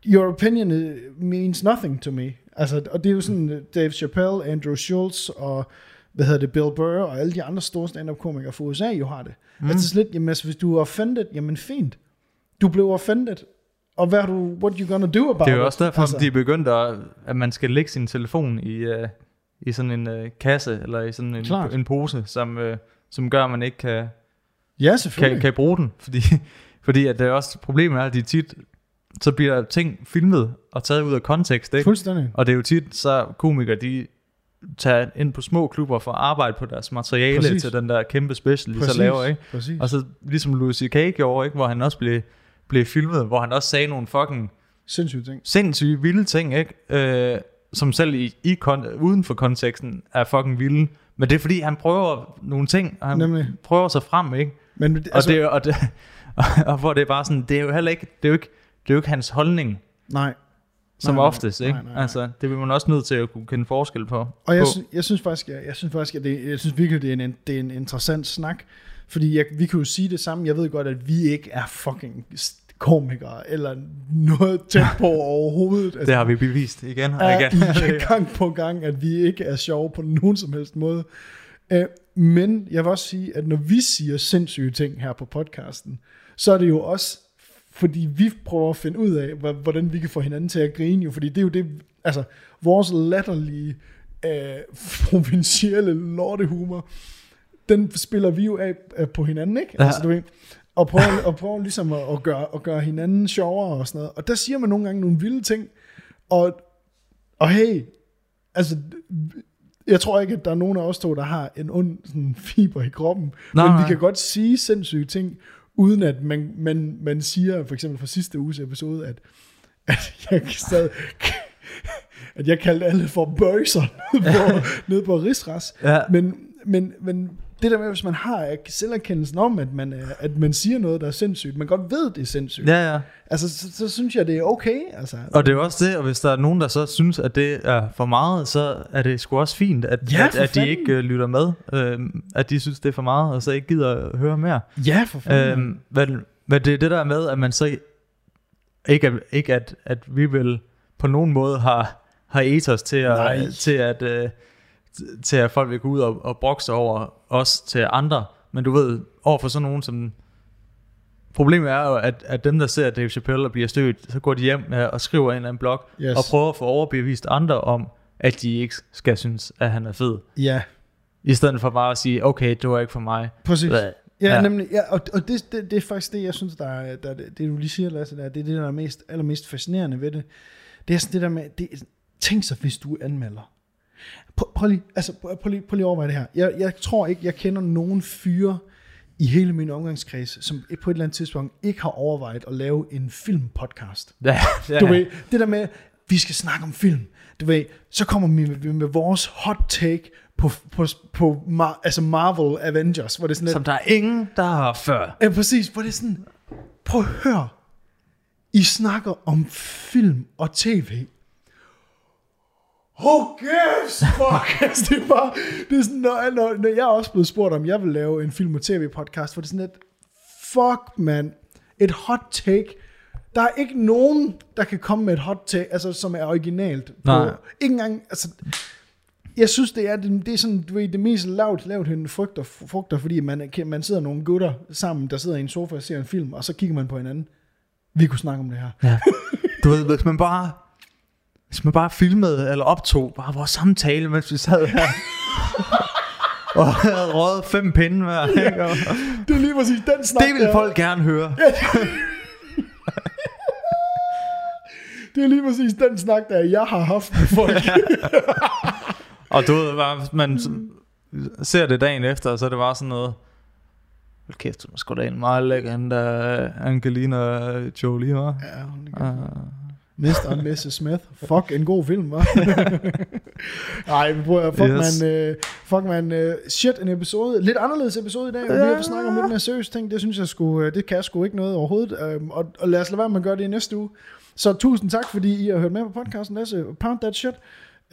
[SPEAKER 1] your opinion means nothing to me. Altså, og det er jo sådan, uh, Dave Chappelle, Andrew Schultz, og hvad hedder det, Bill Burr, og alle de andre store stand-up-komikere fra USA jo har det. Mm. Altså, er lidt, jamen, altså, hvis du er offended, jamen fint. Du blev offended, og hvad du, what you gonna do about
[SPEAKER 2] det er jo
[SPEAKER 1] it?
[SPEAKER 2] også derfor,
[SPEAKER 1] altså,
[SPEAKER 2] altså, de er begyndt at, at man skal lægge sin telefon i, uh, i sådan en uh, kasse, eller i sådan en,
[SPEAKER 1] Klart.
[SPEAKER 2] en pose, som, uh, som gør, at man ikke kan,
[SPEAKER 1] Ja,
[SPEAKER 2] kan, kan bruge den. Fordi, fordi at det er også problemet er, at de tit, så bliver ting filmet og taget ud af kontekst, ikke?
[SPEAKER 1] Fuldstændig.
[SPEAKER 2] Og det er jo tit, så komikere, de tager ind på små klubber for at arbejde på deres materiale
[SPEAKER 1] Præcis.
[SPEAKER 2] Til den der kæmpe special, de
[SPEAKER 1] Præcis.
[SPEAKER 2] så laver, ikke?
[SPEAKER 1] Præcis.
[SPEAKER 2] Og så ligesom Louis C.K. gjorde, ikke? Hvor han også blev, blev filmet, hvor han også sagde nogle fucking
[SPEAKER 1] Sindssygt ting.
[SPEAKER 2] sindssyge vilde ting, ikke? Øh, som selv i, i kon- uden for konteksten er fucking vilde. Men det er fordi, han prøver nogle ting, og han
[SPEAKER 1] Nemlig.
[SPEAKER 2] prøver sig frem, ikke?
[SPEAKER 1] Men det-
[SPEAKER 2] Altså,
[SPEAKER 1] altså,
[SPEAKER 2] og, det, og, det, og hvor det er bare sådan, det er jo heller ikke, det er jo ikke, det er jo ikke hans holdning,
[SPEAKER 1] nej.
[SPEAKER 2] som
[SPEAKER 1] Nej, nej,
[SPEAKER 2] oftest, ikke?
[SPEAKER 1] nej, nej, nej.
[SPEAKER 2] Altså, det vil man også nødt til at kunne kende forskel på.
[SPEAKER 1] Og jeg,
[SPEAKER 2] på.
[SPEAKER 1] sy- jeg synes faktisk, jeg, jeg synes faktisk, at det, jeg synes virkelig, det er en, det er en interessant snak. Fordi jeg, vi kan jo sige det samme. Jeg ved godt, at vi ikke er fucking komikere, eller noget tæt på overhovedet. Altså,
[SPEAKER 2] Det har vi bevist igen og igen.
[SPEAKER 1] i gang på gang, at vi ikke er sjove på nogen som helst måde. Øh, Men jeg vil også sige, at når vi siger sindssyge ting her på podcasten, så er det jo også, fordi vi prøver at finde ud af, hvordan vi kan få hinanden til at grine. Jo, fordi det er jo det, altså vores latterlige, øh, provincielle lortehumor, den spiller vi jo af, af på hinanden, ikke?
[SPEAKER 2] Ja.
[SPEAKER 1] Altså, du ved, og prøver, og prøver ligesom at, at, gøre, at gøre hinanden sjovere og sådan noget. Og der siger man nogle gange nogle vilde ting, og, og hey, altså, jeg tror ikke, at der er nogen af os to, der har en ond sådan, fiber i kroppen,
[SPEAKER 2] Nej,
[SPEAKER 1] men vi kan godt sige sindssyge ting, uden at man, man, man siger, for eksempel fra sidste uges episode, at, at jeg stadig, at jeg kaldte alle for bøjser nede på, nede på Rigsras.
[SPEAKER 2] Ja.
[SPEAKER 1] Men, men, men det der med, hvis man har selverkendelsen om, at man, er- at man siger noget, der er sindssygt, man godt ved, det er sindssygt,
[SPEAKER 2] Ja, ja.
[SPEAKER 1] altså, så, så, synes jeg, det er okay. Altså.
[SPEAKER 2] Og det er også det, og hvis der er nogen, der så synes, at det er for meget, så er det sgu også fint, at,
[SPEAKER 1] Ja,
[SPEAKER 2] at, at de ikke uh, lytter med. Uh, at de synes, det er for meget, og så ikke gider at høre mere.
[SPEAKER 1] Ja, for fanden.
[SPEAKER 2] Uh, men, men det er det der med, at man så ikke, at, ikke at, at vi vil på nogen måde har, har ethos til
[SPEAKER 1] Nej.
[SPEAKER 2] at, til at, øh, til at folk vil gå ud og, og brokse over os til andre. Men du ved, over for sådan nogen som... Problemet er jo, at, at dem, der ser Dave Chappelle og bliver stødt, så går de hjem øh, og skriver en eller anden blog,
[SPEAKER 1] Yes.
[SPEAKER 2] og prøver at få overbevist andre om, at de ikke skal synes, at han er fed.
[SPEAKER 1] Ja,
[SPEAKER 2] I stedet for bare at sige, okay, det var ikke for mig.
[SPEAKER 1] præcis.
[SPEAKER 2] Blæh.
[SPEAKER 1] Ja,
[SPEAKER 2] Ja.
[SPEAKER 1] nemlig. Ja, og, og det, det, det er faktisk det, jeg synes, der er, der, er det, det du lige siger, Lasse, der, det er det, der er mest, allermest fascinerende ved det. Det er sådan det der med, det, tænk sig, hvis du anmelder. Prøv, lige, altså, prøv, lige, prøv lige overveje det her. Jeg, jeg tror ikke, jeg kender nogen fyre i hele min omgangskreds, som på et eller andet tidspunkt ikke har overvejet at lave en filmpodcast.
[SPEAKER 2] Ja, ja.
[SPEAKER 1] Du ved, det der med, vi skal snakke om film. Du ved, så kommer vi med, med vores hot take på, på, på Mar, altså Marvel Avengers, hvor det er sådan lidt,
[SPEAKER 2] Som der er ingen, der har før.
[SPEAKER 1] Ja, præcis, hvor det er sådan, prøv at høre, I snakker om film og tv. Who gives fuck? Altså, det er bare, det er sådan, når, når, når jeg er også blevet spurgt om, jeg vil lave en film og tv podcast, hvor det er sådan et, fuck man, et hot take, der er ikke nogen, der kan komme med et hot take, altså som er originalt. På,
[SPEAKER 2] Nej.
[SPEAKER 1] ikke engang, altså, jeg synes, det er, det, det er sådan, du ved, det mest lavt, lavt hende frugter, frugter, fordi man, man sidder nogle gutter sammen, der sidder i en sofa og ser en film, og så kigger man på hinanden. Vi kunne snakke om det her.
[SPEAKER 2] Ja. Du ved, hvis man bare hvis man bare filmede eller optog bare vores samtale, mens vi sad her. og havde røget fem pinde hver. ikke? Og
[SPEAKER 1] Det er lige præcis den snak
[SPEAKER 2] Det vil
[SPEAKER 1] der.
[SPEAKER 2] folk gerne høre.
[SPEAKER 1] Det er lige præcis den snak, der jeg har haft med folk.
[SPEAKER 2] Og du ved, bare, man ser det dagen efter, så er det bare sådan noget... Hold kæft, hun er sgu da en meget lækker, den der Angelina Jolie, var.
[SPEAKER 1] ja, hun er
[SPEAKER 2] Uh,
[SPEAKER 1] Mr. og Mrs. Smith. Fuck, en god film, hva'? Nej, men prøv at- fuck
[SPEAKER 2] Yes.
[SPEAKER 1] man, uh, fuck man, uh, shit, en episode, lidt anderledes episode i dag, og vi har snakket om lidt mere seriøse ting, det synes jeg sgu, uh, det kan jeg sgu ikke noget overhovedet, um, og, og lad os lade være med at gøre det i næste uge. Så tusind tak, fordi I har hørt med på podcasten, Lasse, pound that shit.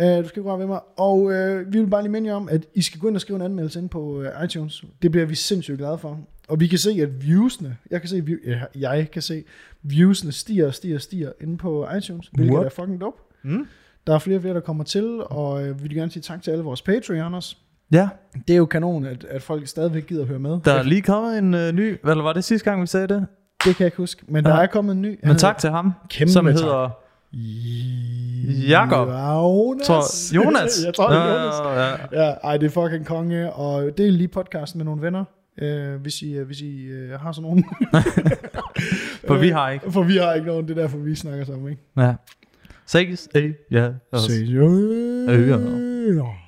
[SPEAKER 1] Uh, du skal gå røre ved mig. Og uh, vi vil bare lige minde jer om, at I skal gå ind og skrive en anmeldelse ind på uh, iTunes. Det bliver vi sindssygt glade for. Og vi kan se, at viewsene, jeg kan se, ja, jeg kan se, viewsene stiger og stiger og stiger inde på iTunes, hvilket
[SPEAKER 2] What?
[SPEAKER 1] er fucking dope.
[SPEAKER 2] mm?
[SPEAKER 1] Der er flere og flere, der kommer til, og øh, vi vil gerne sige tak til alle vores Patreoners.
[SPEAKER 2] Ja,
[SPEAKER 1] Det er jo kanon, at, at folk stadigvæk gider at høre med.
[SPEAKER 2] der er lige kommet en uh, ny... Eller var det sidste gang, vi sagde det?
[SPEAKER 1] Det kan jeg ikke huske, men
[SPEAKER 2] Ja.
[SPEAKER 1] der er kommet en ny.
[SPEAKER 2] Men tak til ham,
[SPEAKER 1] Kæmpe
[SPEAKER 2] som
[SPEAKER 1] tak.
[SPEAKER 2] hedder...
[SPEAKER 1] Jakob.
[SPEAKER 2] Jonas. Tror, Jonas.
[SPEAKER 1] jeg tror, det er Jonas.
[SPEAKER 2] Ja, ja.
[SPEAKER 1] Ja, ej, det er fucking konge, og det er lige podcasten med nogle venner, øh, hvis I, øh, hvis I øh, har sådan nogen.
[SPEAKER 2] For vi har ikke.
[SPEAKER 1] For vi har ikke nogen, det er derfor, vi snakker sammen, ikke?
[SPEAKER 2] Ja. Ses, eh, ja. Ja.
[SPEAKER 1] Ja.